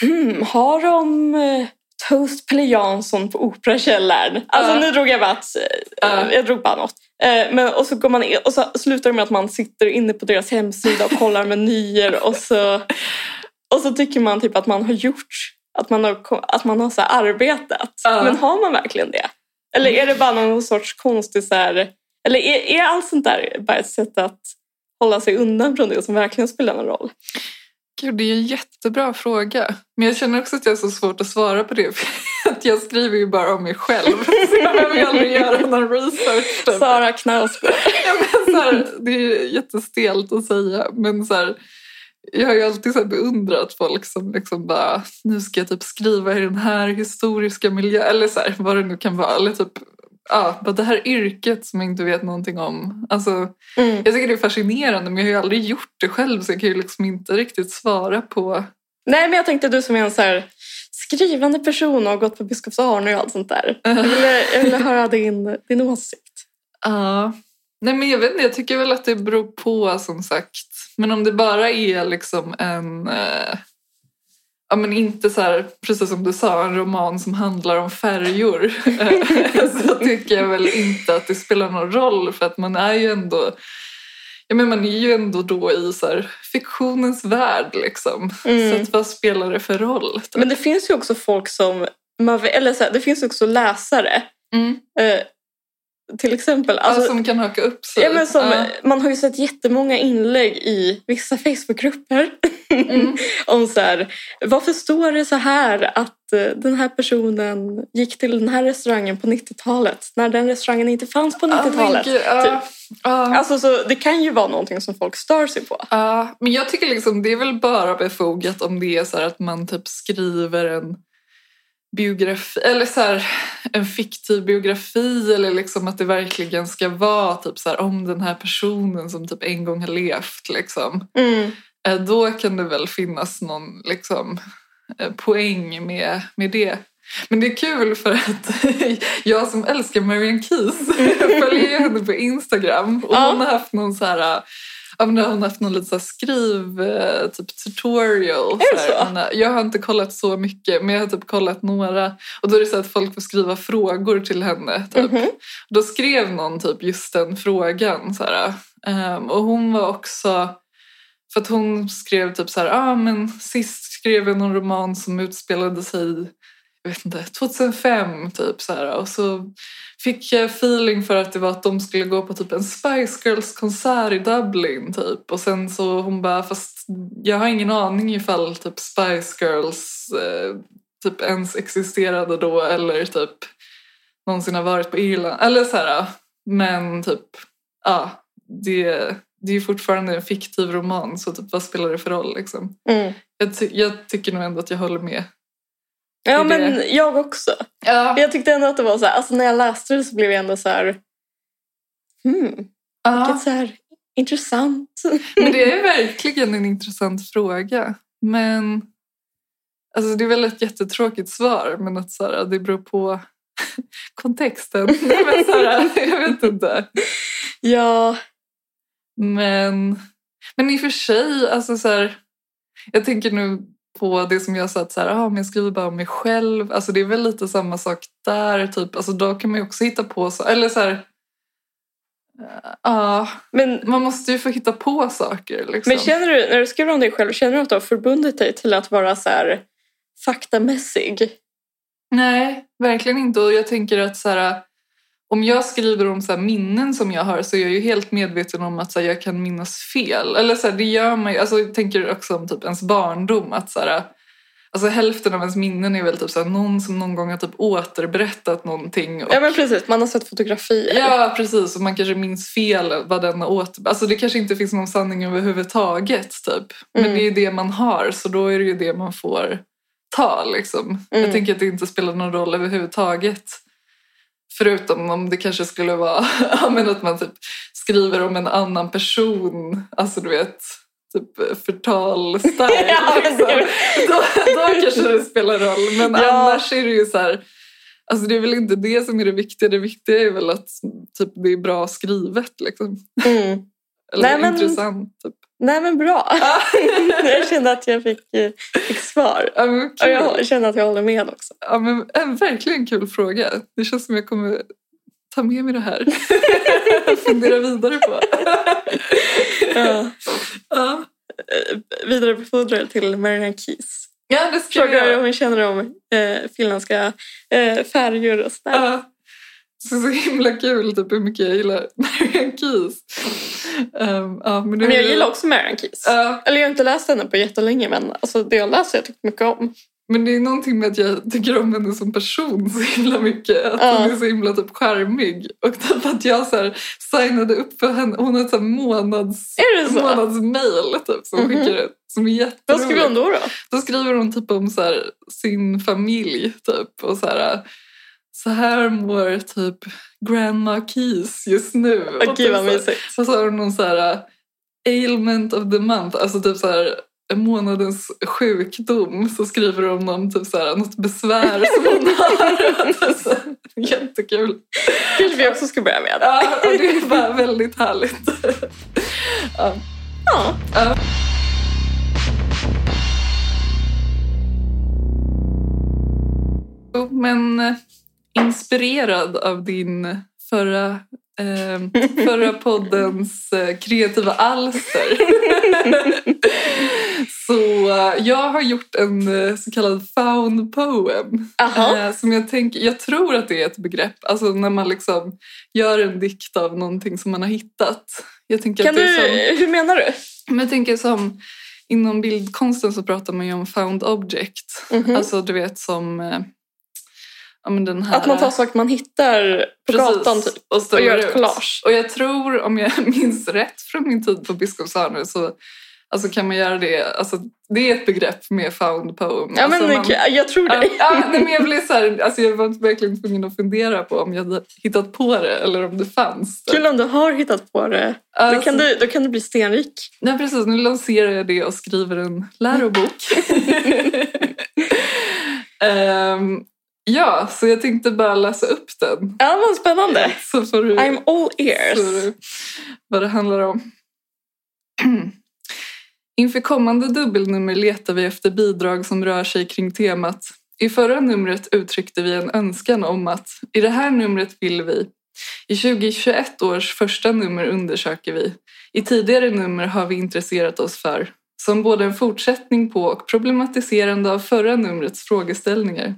Hmm, har de Toast Pelle Jansson på Operakällaren? Alltså uh. nu drog jag bara uh. jag drog bara något. Uh, men, och så går man in, och så slutar det med att man sitter inne på deras hemsida och kollar menyer och så, och så tycker man typ att man har gjort att man har, att man har så arbetat. Men har man verkligen det? Eller är det bara någon sorts konstig... Så här, eller är, är allt sånt där bara ett sätt att hålla sig undan från det som verkligen spelar någon roll? Gud, det är en jättebra fråga. Men jag känner också att jag har så svårt att svara på det. För att jag skriver ju bara om mig själv. Så jag behöver aldrig göra någon research. Typ. Sara Knausgård. Ja, men så här, det är jättestelt att säga. Men så här, jag har ju alltid så beundrat folk som liksom bara, nu ska jag typ skriva i den här historiska miljön, eller så här, vad det nu kan vara. Eller typ, ja, bara det här yrket som jag inte vet någonting om. Alltså, mm. Jag tycker det är fascinerande men jag har ju aldrig gjort det själv så jag kan ju liksom inte riktigt svara på. Nej men jag tänkte du som är en så här skrivande person och har gått på Biskops Arne och allt sånt där. Jag ville, jag ville höra din, din åsikt. Ja. Nej men jag vet inte, jag tycker väl att det beror på som sagt. Men om det bara är liksom en... Eh, ja men inte så här, precis som du sa, en roman som handlar om färjor. så tycker jag väl inte att det spelar någon roll för att man är ju ändå... Ja, men man är ju ändå då i så här, fiktionens värld liksom. Mm. Så att, vad spelar det för roll? Men det finns ju också folk som... Eller så här, det finns också läsare mm. eh, till exempel. Alltså, som kan haka upp sig. Ja, men som, ja. Man har ju sett jättemånga inlägg i vissa Facebookgrupper mm. om så här, varför står det så här att eh, den här personen gick till den här restaurangen på 90-talet när den restaurangen inte fanns på 90-talet. Oh uh, typ. uh. Alltså, så det kan ju vara någonting som folk stör sig på. Uh, men jag tycker liksom det är väl bara befogat om det är så att man typ skriver en biografi, eller så här, en fiktiv biografi eller liksom att det verkligen ska vara typ så här, om den här personen som typ en gång har levt. Liksom. Mm. Eh, då kan det väl finnas någon liksom, eh, poäng med, med det. Men det är kul för att jag som älskar Marianne Keys följer henne på Instagram och hon har haft någon så här Ja, men hon har haft någon liten skriv eh, typ tutorial. Är det så? Jag har inte kollat så mycket men jag har typ kollat några. Och då är det så att folk får skriva frågor till henne. Typ. Mm -hmm. Då skrev någon typ just den frågan. Så um, och hon var också för att hon skrev typ så här, ah, men sist skrev jag någon roman som utspelade sig jag vet inte, 2005 typ så här. Och så fick jag feeling för att det var att de skulle gå på typ en Spice Girls konsert i Dublin typ. Och sen så hon bara, fast jag har ingen aning ifall typ Spice Girls eh, typ ens existerade då eller typ någonsin har varit på Irland. Eller så här, men typ, ja, det, det är fortfarande en fiktiv roman så typ vad spelar det för roll liksom. Mm. Jag, ty jag tycker nog ändå att jag håller med Ja men jag också. Ja. Jag tyckte ändå att det var så här, alltså när jag läste det så blev jag ändå så här, hmm, ja. vilket så här intressant. Men det är verkligen en intressant fråga. Men alltså det är väl ett jättetråkigt svar men att så här, det beror på kontexten. Men så här, jag vet inte. Ja. Men, men i och för sig, alltså så här, jag tänker nu på det som jag sa att så här, ah, men jag skriver bara om mig själv. Alltså det är väl lite samma sak där. Typ. Alltså då kan man ju också hitta på så, eller så här, Ja, uh, men man måste ju få hitta på saker. Liksom. Men känner du, när du skriver om dig själv, känner du att du har förbundit dig till att vara så här faktamässig? Nej, verkligen inte. Och jag tänker att så här, om jag skriver om så minnen som jag har så är jag ju helt medveten om att så jag kan minnas fel. Eller så det gör man ju, alltså, jag tänker också om typ ens barndom. Att, så alltså, hälften av ens minnen är väl typ så någon som någon gång har typ återberättat någonting. Och, ja men precis, man har sett fotografier. Ja precis, och man kanske minns fel vad den har åter... Alltså det kanske inte finns någon sanning överhuvudtaget typ. Men mm. det är det man har så då är det ju det man får ta liksom. Mm. Jag tänker att det inte spelar någon roll överhuvudtaget Förutom om det kanske skulle vara men att man typ skriver om en annan person. Alltså du vet, typ förtal-style. Ja, liksom. då, då kanske det spelar roll. Men Ja. annars är det ju så här... Alltså det är väl inte det som är det viktiga. Det viktiga är väl att typ, det är bra skrivet. Liksom. Mm. Eller Nej, men- intressant. Typ. Nej men bra. jag kände att jag fick, eh, fick svar. Ja, Och jag känner att jag håller med också. Ja, men en verkligen kul fråga. Det känns som jag kommer ta med mig det här. Fundera vidare på. Ja. ja. Vidarebefordra det till Marianne Keys. ja, det ska jag Frågar om göra. hon känner om eh, finländska eh, färger och sådär. Ja. Så, så himla kul typ, hur mycket jag gillar Marianne Keys. Um, ja, men, det Men jag är- gillar också Marianne Keys. Ja, Eller jag har inte läst henne på jättelänge men alltså, det jag läser jag tyckt mycket om. men det är någonting med att jag tycker om henne som person så himla mycket. Att Ja. hon är så himla typ charmig. Och typ att jag så här, signade upp för henne. Hon har ett så månads, Är det så? månadsmail typ, som skickar ut. Som är Vad jätteroligt. skriver hon då? då? Då skriver hon typ om så här, sin familj typ och så här så här mår typ grandma Keys just nu. Typ vad så här- mysigt. Så så har hon någon så här ailment of the month, alltså typ så här månadens sjukdom så skriver hon om typ så här, något besvär som hon har. Jättekul. kanske vi också ska börja med. Ja, och det är bara väldigt härligt. Ja. Ja. Ja. Men eh, inspirerad av din förra, eh, förra poddens kreativa alster. så eh, jag har gjort en eh, så kallad found poem. Eh, som jag, tänker, jag tror att det är ett begrepp, alltså när man liksom gör en dikt av någonting som man har hittat. Jag tänker Kan att det du, är som, hur menar du? men jag tänker som inom bildkonsten så pratar man ju om found object. Mhm. Alltså du vet som eh, ja, men den här, Att man tar saker man hittar på Precis, gatan typ. och, och gör ett collage. Och jag tror, om jag minns rätt från min tid på Biskopsholmen så alltså, kan man göra det. Alltså, det är ett begrepp med found poem. Ja, alltså, men man, jag, jag tror det. ja, men jag, blev så här, alltså jag var verkligen tvungen att fundera på om jag hade hittat på det eller om det fanns. Kul om du har hittat på det. Då Alltså, kan du, då kan du bli stenrik. Nej, precis. Nu lanserar jag det och skriver en lärobok. Ehm, ja, så jag tänkte bara läsa upp den. Ja, vad spännande. Så får du, I'm all ears. får du vad det handlar om. Inför kommande dubbelnummer letar vi efter bidrag som rör sig kring temat. I förra numret uttryckte vi en önskan om att i det här numret vill vi. I 2021 års första nummer undersöker vi. I tidigare nummer har vi intresserat oss för. Som både en fortsättning på och problematiserande av förra numrets frågeställningar.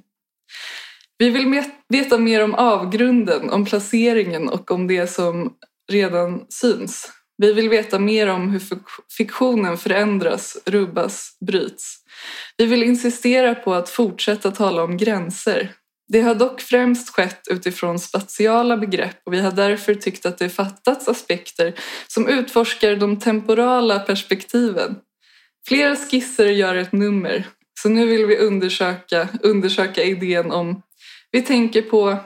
Vi vill veta mer om avgrunden, om placeringen och om det som redan syns. Vi vill veta mer om hur fiktionen förändras, rubbas, bryts. Vi vill insistera på att fortsätta tala om gränser. Det har dock främst skett utifrån spatiala begrepp och vi har därför tyckt att det fattats aspekter som utforskar de temporala perspektiven. Flera skisser gör ett nummer, så nu vill vi undersöka, undersöka idén om... Vi tänker på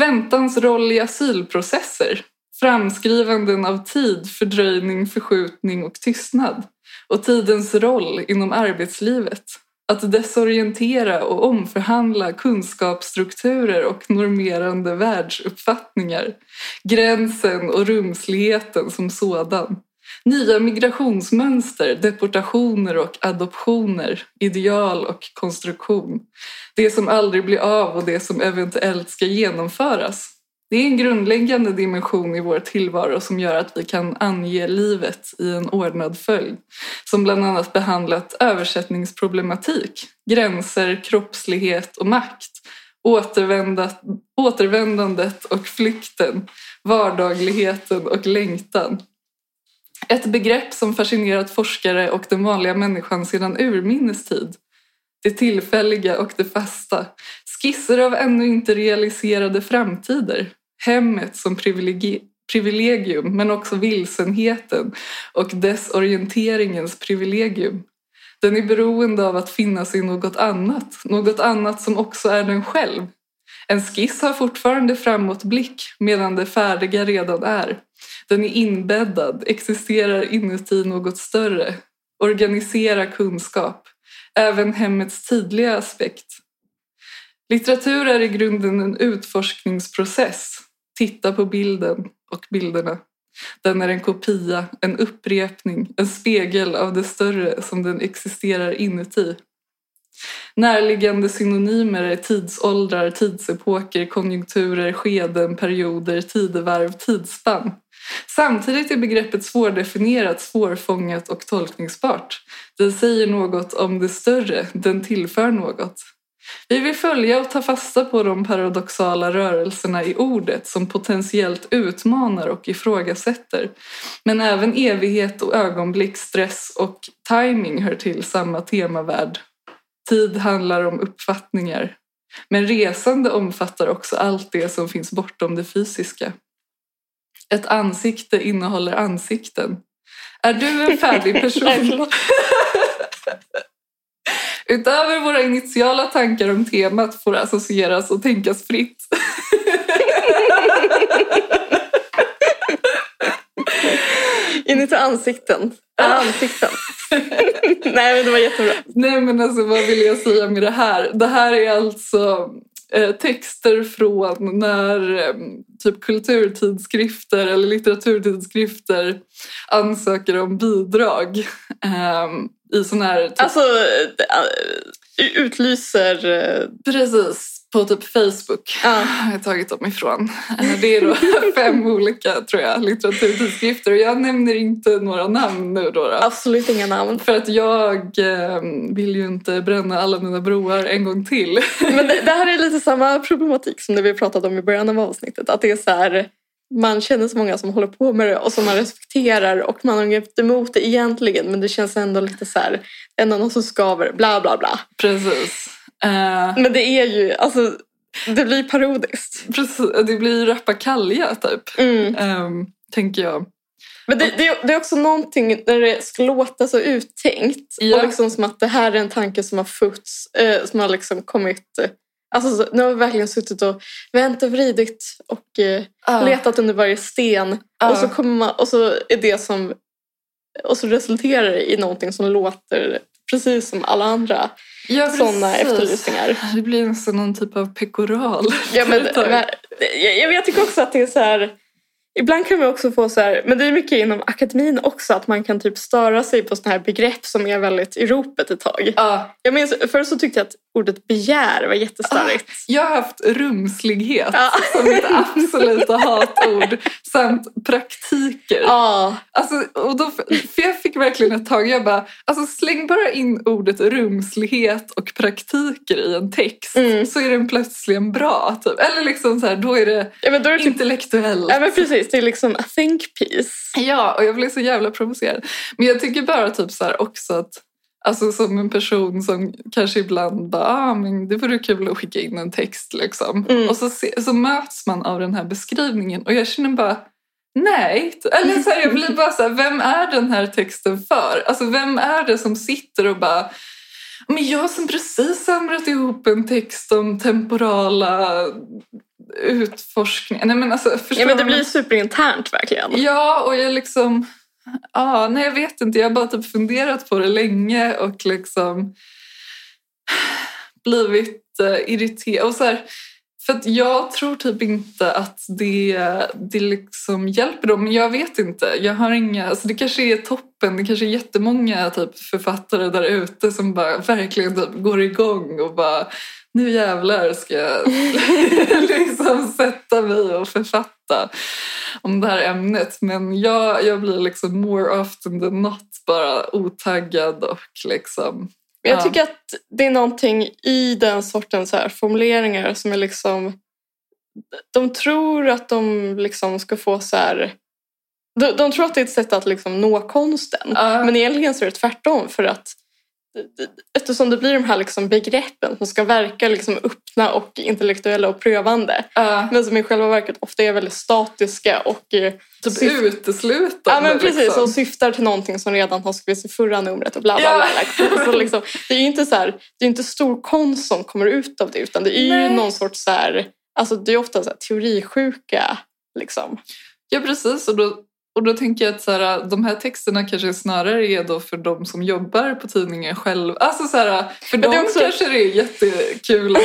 väntans roll i asylprocesser, framskrivanden av tid, fördröjning, förskjutning och tystnad och tidens roll inom arbetslivet. Att desorientera och omförhandla kunskapsstrukturer och normerande världsuppfattningar. Gränsen och rumsligheten som sådan. Nya migrationsmönster, deportationer och adoptioner, ideal och konstruktion. Det som aldrig blir av och det som eventuellt ska genomföras. Det är en grundläggande dimension i vår tillvaro som gör att vi kan ange livet i en ordnad följd. Som bland annat behandlat översättningsproblematik, gränser, kroppslighet och makt. Återvändat, återvändandet och flykten, vardagligheten och längtan. Ett begrepp som fascinerat forskare och den vanliga människan sedan urminnes tid. Det tillfälliga och det fasta. Skisser av ännu inte realiserade framtider. Hemmet som privilegi- privilegium men också vilsenheten och desorienteringens privilegium. Den är beroende av att finnas i något annat, något annat som också är den själv. En skiss har fortfarande framåtblick medan det färdiga redan är. Den är inbäddad, existerar inuti något större. Organisera kunskap. Även hemmets tidliga aspekt. Litteratur är i grunden en utforskningsprocess. Titta på bilden och bilderna. Den är en kopia, en upprepning, en spegel av det större som den existerar inuti. Närliggande synonymer är tidsåldrar, tidsepoker, konjunkturer, skeden, perioder, tidevarv, tidsspann. Samtidigt är begreppet svårdefinierat, svårfångat och tolkningsbart. Det säger något om det större, den tillför något. Vi vill följa och ta fasta på de paradoxala rörelserna i ordet som potentiellt utmanar och ifrågasätter. Men även evighet och ögonblick, stress och timing hör till samma temavärld. Tid handlar om uppfattningar. Men resande omfattar också allt det som finns bortom det fysiska. Ett ansikte innehåller ansikten. Är du en färdig person? Utöver våra initiala tankar om temat får associeras och tänkas fritt. Inuti ansikten. Äh, ansikten. Nej men det var jättebra. Nej men alltså vad vill jag säga med det här? Det här är alltså texter från när eh, typ kulturtidskrifter eller litteraturtidskrifter ansöker om bidrag. Eh, i sån här... Typ... Alltså utlyser... Precis, på typ Facebook ja. har jag tagit dem ifrån. Det är då fem olika tror jag, litteraturtidskrifter och jag nämner inte några namn nu. Då, då. Absolut inga namn. För att jag eh, vill ju inte bränna alla mina broar en gång till. Men det, det här är lite samma problematik som det vi pratade om i början av avsnittet. Att det är så här, man känner så många som håller på med det och som man respekterar och man har inget emot det egentligen men det känns ändå lite så här, ändå någon som skaver, bla bla bla. Precis. Uh, men det är ju, alltså det blir parodiskt. Precis, det blir rappakalja typ. Mm. Um, tänker jag. Men det, det, det, är också någonting där det ska låta så uttänkt. Ja. Och liksom som att det här är en tanke som har fötts, eh, som har liksom kommit Alltså, nu har vi verkligen suttit och vänt och vridit och eh, uh. letat under varje sten. Uh. Och, så kommer man, och så är det som... Och så resulterar det i någonting som låter precis som alla andra ja, sådana efterlysningar. Det blir nästan någon typ av pekoral. Ja, men, jag, jag tycker också att det är så här Ibland kan man också få så här, men det är mycket inom akademin också, att man kan typ störa sig på såna här begrepp som är väldigt i ropet ett tag. Ja. Jag minns, först så tyckte jag att ordet begär var jättestarkt. Ah, jag har haft rumslighet ja. som mitt absoluta hatord samt praktiker. Ja. Alltså, och då, för jag fick verkligen ett tag, jag bara, alltså släng bara in ordet rumslighet och praktiker i en text mm. så är den plötsligt bra. Typ. Eller liksom så här, då är det, ja, men då är det typ, intellektuellt. Ja men precis, det är liksom a think piece. Ja, och jag blev så jävla provocerad. Men jag tycker bara typ så också att Alltså som en person som kanske ibland bara, ah, men det vore kul att skicka in en text liksom. Mm. Och så, så möts man av den här beskrivningen och jag känner bara, nej. Eller så här, jag blir bara så här, vem är den här texten för? Alltså vem är det som sitter och bara, men jag som precis samlat ihop en text om temporala utforskningar. Nej men alltså, ja men det blir superinternt verkligen. Ja och jag liksom ah, nej jag vet inte, jag har bara typ funderat på det länge och liksom blivit uh, irriterad. Och så här, för att jag tror typ inte att det, det liksom hjälper dem. Men jag vet inte. Jag har inga, alltså det kanske är toppen. Det kanske är jättemånga typ författare där ute som bara verkligen typ går igång och bara nu jävlar ska jag liksom sätta mig och författa om det här ämnet. Men jag, jag blir liksom more often than not bara otaggad och liksom... Ja. Jag tycker att det är någonting i den sortens här formuleringar som är liksom... De tror att de liksom ska få så här... De, de tror att det är ett sätt att liksom nå konsten. Uh. Men egentligen så är det tvärtom för att eftersom det blir de här liksom begreppen som ska verka liksom öppna och intellektuella och prövande. Uh. Men som i själva verket ofta är väldigt statiska och eh, typ syft... uteslutande. Ja men precis liksom. och syftar till någonting som redan har skrivits i förra numret och bla bla bla. Yeah. Så liksom, det är ju inte, så här, det är inte stor konst som kommer ut av det utan det är Nej. ju någon sorts så här, Alltså det är ofta så här, teorisjuka liksom. Ja, precis. Och då, och då tänker jag att så här, de här texterna kanske snarare är då för de som jobbar på tidningen själv. Alltså så här, för dem är också- kanske det är jättekul att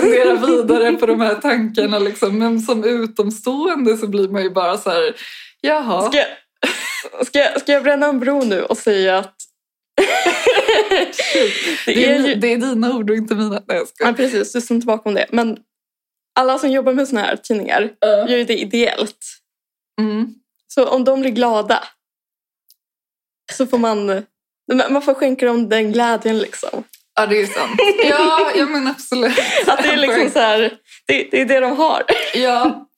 fundera vidare på de här tankarna. Liksom. Men som utomstående så blir man ju bara så här, jaha. Ska, jag- ska, jag- ska jag bränna en bro nu och säga att det är det är dina ord och inte mina. Nej, jag skojar. Ja, precis. Du står inte bakom det. Men alla som jobbar med såna här tidningar gör ju det ideellt. Mm. Så om de blir glada så får man... Man får skänka dem den glädjen liksom. Ja, det är sant. Ja, ja men absolut. Att det är liksom så här, det, det är det de har. Ja.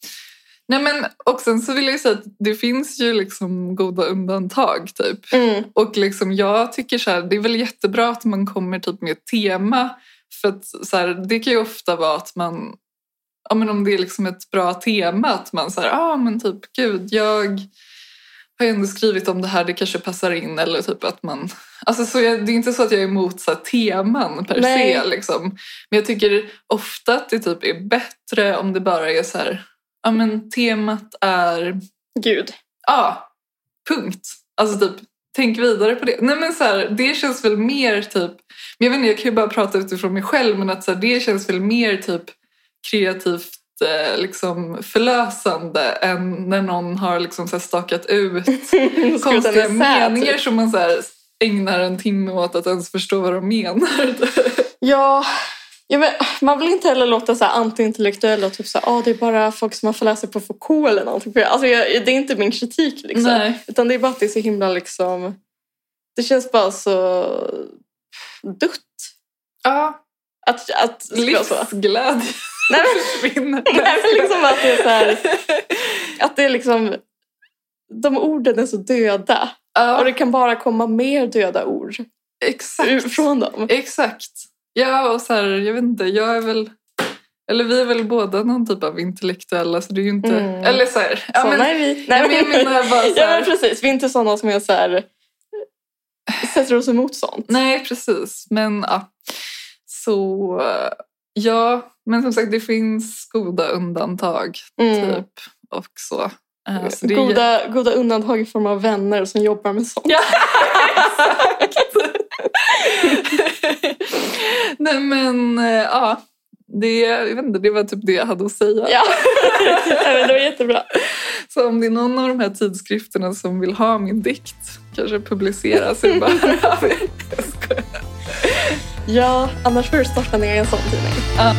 Nej, men, och sen så vill jag säga att det finns ju liksom goda undantag. typ. Mm. Och liksom, jag tycker så här, det är väl jättebra att man kommer typ med ett tema. För att så här, det kan ju ofta vara att man, ja, men om det är liksom ett bra tema, att man säger, ja ah, men typ gud, jag har ju ändå skrivit om det här, det kanske passar in. Eller typ att man, alltså så jag, det är inte så att jag är emot så teman per Nej. se. Liksom. Men jag tycker ofta att det typ är bättre om det bara är så här, ja men temat är Gud. Ja, punkt. Alltså typ, tänk vidare på det. Nej men så här, det känns väl mer typ, men jag vet inte, jag kan ju bara prata utifrån mig själv, men att så här, det känns väl mer typ kreativt eh, liksom förlösande än när någon har liksom så stakat ut konstiga isär, meningar typ. som man så här ägnar en timme åt att ens förstå vad de menar. Ja, ja men man vill inte heller låta så här antiintellektuell och typ så här, ah, det är bara folk som har förläst sig på Foucault eller någonting. Alltså, jag, det är inte min kritik liksom. Nej. Utan det är bara att det är så himla liksom, det känns bara så dutt. Ja, Att, att livsglädje Nej, men-. Nej, men liksom att det är så här, att det är liksom, de orden är så döda. Och Ja, det kan bara komma mer döda ord exakt. från dem. Exakt. Ja, och så här, jag vet inte, jag är väl... Eller vi är väl båda någon typ av intellektuella, så det är ju inte... Mm. Eller så här, ja, Såna men, är vi. ja, men jag menar bara så Ja här, men precis, vi är inte sådana som är så här, sätter oss emot sånt. Nej, precis. Men ja. Så ja, men som sagt det finns goda undantag Mm. typ också. Eh, så det är- Goda, goda undantag i form av vänner som jobbar med sånt. Ja, exakt. Nej men eh, ja, det, jag vet inte, det var typ det jag hade att säga. Ja, det var jättebra. Så om det är någon av de här tidskrifterna som vill ha min dikt kanske publicera så bara Ja, annars får du starta ner en sån tidning. Ja.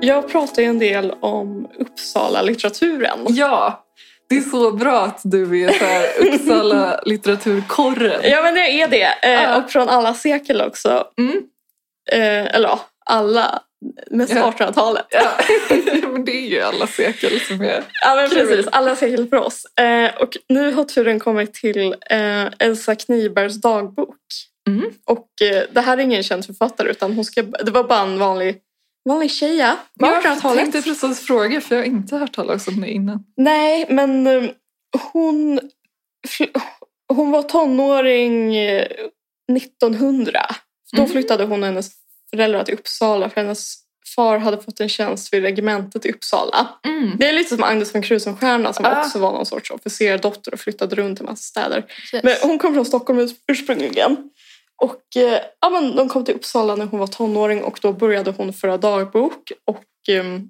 Jag pratar ju en del om Uppsala-litteraturen. Ja, det är så bra att du är så här Uppsala litteraturkorren. Ja, men det är det. Eh. Och från alla sekel också. Mm. Eh, eller alla. Ja. 1800-talet. Ja, men det är ju alla sekel som är... Ja, men precis. Alla sekel för oss. Eh, och nu har turen kommit till eh, Elsa Knibergs dagbok. Mm. Och eh, det här är ingen känd författare utan hon ska, det var bara en vanlig, vanlig tjeja på Jag 1800-talet. tänkte precis fråga för jag har inte hört talas om det innan. Nej, men hon, hon var tonåring eh, 1900. Då Mm. flyttade hon och hennes föräldrar till Uppsala för hennes far hade fått en tjänst vid regementet i Uppsala. Mm. Det är lite som Agnes von Krusenstjerna som Ah. också var någon sorts officerdotter och flyttade runt i massa städer. Men hon kom från Stockholm urs- ursprungligen. Och eh, ja, men de kom till Uppsala när hon var tonåring och då började hon föra dagbok. Och ehm,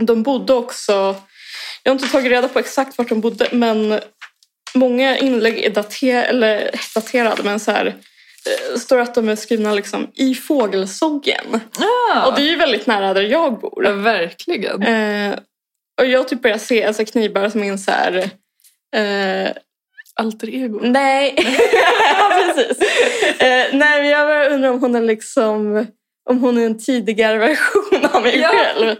de bodde också, jag har inte tagit reda på exakt vart de bodde men många inlägg är dater, eller, daterade men så här eh, står att de är skrivna liksom i fågelsången. Ah, Och det är ju väldigt nära där jag ja, bor. verkligen. Eh, och jag typ börjar se Elsa Kniberg som en så här eh, Alter ego. Nej, ja, precis. Eh, nej, jag undrar om hon är liksom om hon är en tidigare version av mig Ja. själv.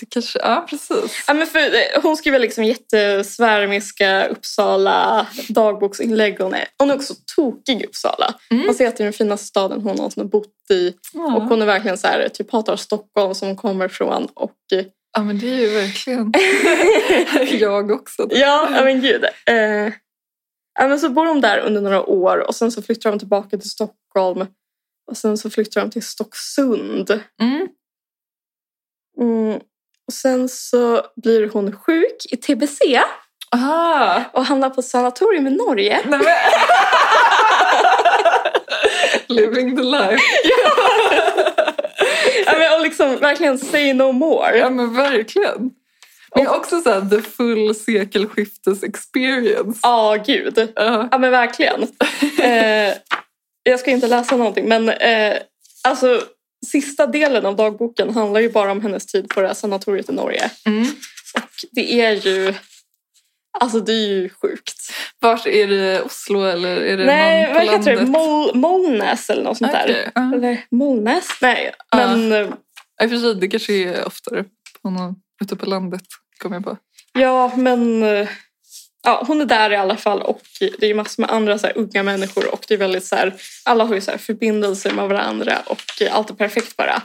Det kanske, ja, precis. Ja, men för, eh, hon skriver liksom jättesvärmiska Uppsala dagboksinlägg. Hon är, hon är också tokig i Uppsala. Mm. Man ser att det är den finaste staden hon någonsin har bott i. Och Ja. hon är verkligen så här, typ hatar Stockholm som hon kommer ifrån. Och, eh, ja, men det är ju verkligen jag också. ja, ja, men gud. Eh, Ja, men så bor de där under några år och sen så flyttar de tillbaka till Stockholm. Och sen så flyttar de till Stocksund. Mm. Mm. Och sen så blir hon sjuk i TBC Aha. och hamnar på sanatorium i Norge. Nej, men... Living the life. Ja, men, och liksom verkligen say no more. Ja men verkligen. Men också så här, the full sekelskiftes experience. Ja, gud. Ja. Ja, men verkligen. Eh, jag ska inte läsa någonting, men eh, alltså sista delen av dagboken handlar ju bara om hennes tid på det här sanatoriet i Norge. Mm. Och det är ju... Alltså det är ju sjukt. Vart är det Oslo eller är det Nej, någon på landet? Mol, Molnäs eller något sånt där. Okej, ja. Eller Molnäs? Nej, Ja. men eh, i och för sig, det kanske är oftare på någon, ute på landet. Kommer jag på. ja, men eh, ja, hon är där i alla fall och det är massor med andra så här, unga människor och det är väldigt så här, alla har ju så här, förbindelser med varandra och allt är perfekt bara.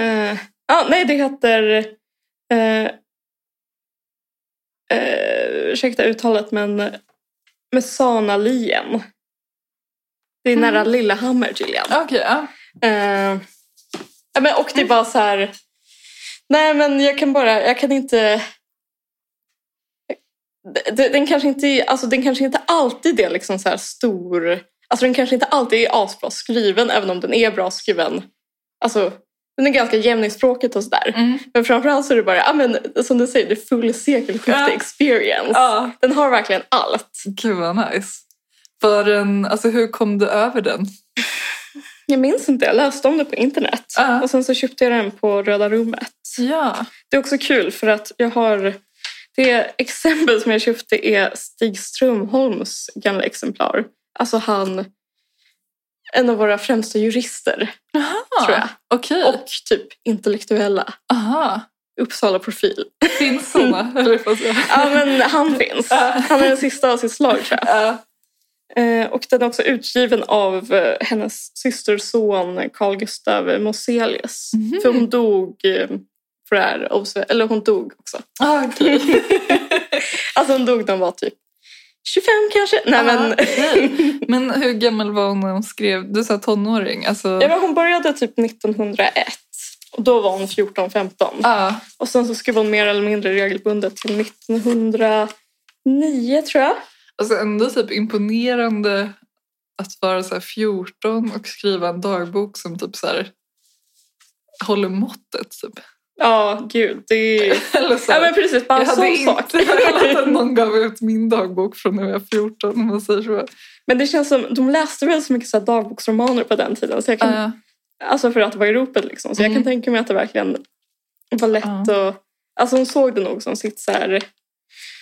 Eh, ja, nej, det heter eh, eh, ursäkta uttalet men Mesanalien. Det är nära Lillehammer tydligen. Okej, ja. Men, och det är bara så här... Nej, men jag kan bara... Jag kan inte... Den kanske inte, alltså, den kanske inte alltid är liksom så här stor... Alltså den kanske inte alltid är asbra skriven, även om den är bra skriven. Alltså, den är ganska jämn i språket och sådär. Mm. Men framförallt så är det bara, ja, men, som du säger, det är full sekelskifte experience. ja. Den har verkligen allt. Gud vad nice. För den, alltså hur kom du över den? Jag minns inte, jag läste om det på internet. Ja. Och sen så köpte jag den på Röda rummet. Ja. Det är också kul för att jag har... Det exempel som jag köpte är Stig Strömholms gamla exemplar. Alltså han... En av våra främsta jurister, Aha. tror jag. Okej. Och typ intellektuella. Aha. Uppsala-profil. Finns såna? Ja, men han finns. Han är den sista av sitt slag, tror jag. Ja. Eh, och den är också utgiven av eh, hennes systerson Carl Gustav Moselius. Mhm. För hon dog eh, för det här, eller hon dog också. Ah, okej. Alltså hon dog när hon var typ 25 kanske? Nej Ah, men. Men hur gammal var hon när hon skrev? Du sa tonåring. Alltså... ja, men hon började typ 1901. Och då var hon 14-15. Ah. Och sen så skrev hon mer eller mindre regelbundet till 1909 tror jag. Alltså ändå typ imponerande att vara så här 14 och skriva en dagbok som typ så här håller måttet. Typ. Ja, gud. Det är... Eller så Ja men precis, bara jag hade sak. velat att någon gav ut min dagbok från när jag var 14 om man säger så. Men det känns som, de läste väl så mycket så dagboksromaner på den tiden. Så jag kan, Ah, Alltså för att det var i ropet liksom. Så jag Mm. kan tänka mig att det verkligen var lätt Ja. att... Alltså hon såg det nog som sitt så här...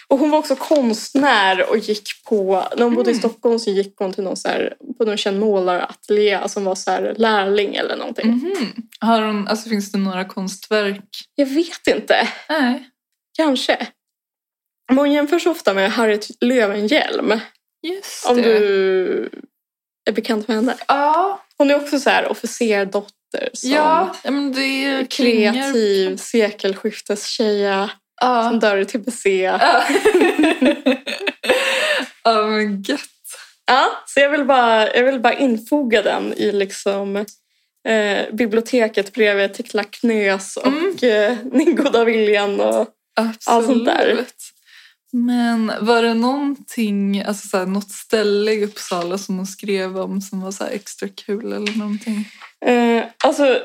Och hon var också konstnär och gick på... När hon bodde i Mm. Stockholm så gick hon till någon så här, på någon känd målarateljé som var så här lärling eller någonting. mhm. Har hon, alltså, finns det några konstverk? Jag vet inte. Nej, Kanske. Men hon jämförs ofta med Harriet Löwenhjelm. just Om det. du är bekant med henne. Ja, Hon är också så här officerdotter som ja, men det klingar- kreativ sekelskiftestjeja Ja. som dör i TBC. Ja. ja men gött. Ja, så jag vill bara, jag vill bara infoga den i liksom eh, biblioteket bredvid Tekla Knös och Mm. eh, Min goda viljan. Och, Absolut. Allt sånt där. Men var det någonting, alltså så här, något ställe i Uppsala som hon skrev om som var så extra kul eller någonting? eh, alltså,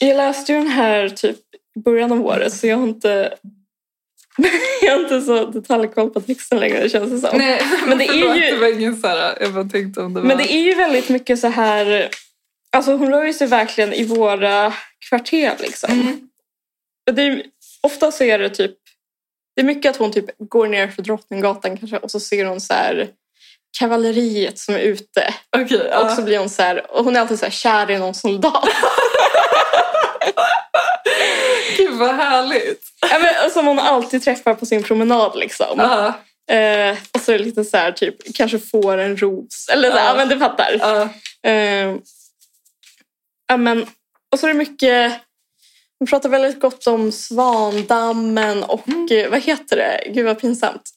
jag läste ju den här typ början av året så jag har inte jag har inte så detaljkoll på texten längre känns det som. Nej, Men det är ju- Det var ingen så här, jag bara tänkte om det var... Men det är ju väldigt mycket så här... Alltså hon rör ju sig verkligen i våra kvarter liksom. Mm. Det är, ofta så är det typ... Det är mycket att hon typ går ner för Drottninggatan kanske och så ser hon så här kavalleriet som är ute. Okej, ja. Och så blir hon så här... Och hon är alltid så här kär i någon soldat. Gud vad härligt. ja, men, som hon alltid träffar på sin promenad liksom. Ja, Eh, och så är det lite så här typ, kanske får en ros. Eller så, Ja. ja men du fattar. ja. Eh, ja, men, och så är det mycket... Hon pratar väldigt gott om Svandammen och Mm. eh, vad heter det? Gud vad pinsamt.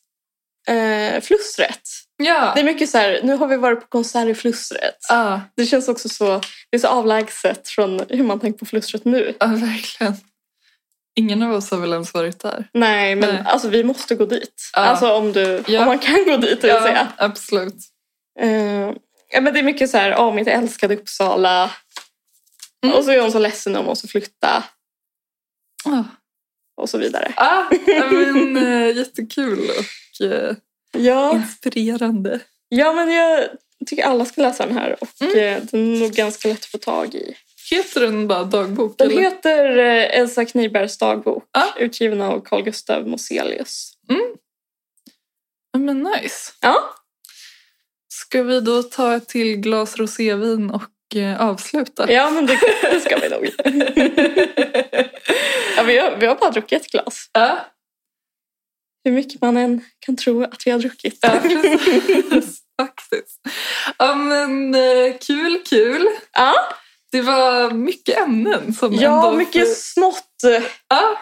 eh, Flussret. Ja. Det är mycket så här, nu har vi varit på konsert i Flussret. Ja, Det känns också så, det är så avlägset från hur man tänker på Flussret nu. ja, verkligen. Ingen av oss har väl ens varit där? Nej, men Nej. alltså vi måste gå dit. Ja. Alltså om, du, Ja. om man kan gå dit vill jag säga. absolut. Eh, ja, men det är mycket så här, åh mitt älskade Uppsala. Mm. Och så är hon så ledsen om hon måste flytta. Ah, Och så vidare. ah, ja, men, eh, jättekul och eh, Ja, inspirerande. ja, men jag tycker alla ska läsa den här. Och Mm. den är nog ganska lätt att få tag i. Heter den bara dagbok? Den eller? heter eh, Elsa Knibergs dagbok. Ja. Utgiven av Carl Gustav Moselius. Ja, men nice. Ja, Ska vi då ta ett till glas rosévin och eh, avsluta? ja men det, det ska vi nog. ja, vi, har, vi har bara druckit ett glas. Ja, Hur mycket man än kan tro att vi har druckit. ja precis. Faktiskt. Ja, men eh, kul, kul. Ja, Det var mycket ämnen som ja ändå... mycket smått. eh, Ja,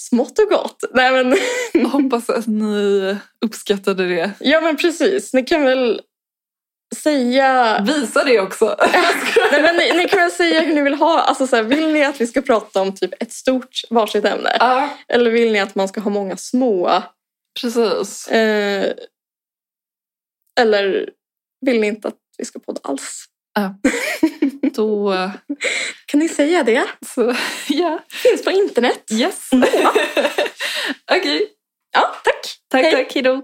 Smått och gott. Nej, men, jag hoppas att ni uppskattade det. ja men precis, ni kan väl säga... Visa det också. Nej, men ni, ni kan väl säga hur ni vill ha. Alltså, så här, vill ni att vi ska prata om typ ett stort varsitt ämne? Ja, Eller vill ni att man ska ha många små? precis. Eh, eller vill ni inte att vi ska podda alls? Då, Kan ni säga det? så ja. Finns på internet. Yes. Mm. Okej. Ja, tack. Tack, Hej. tack. Hejdå.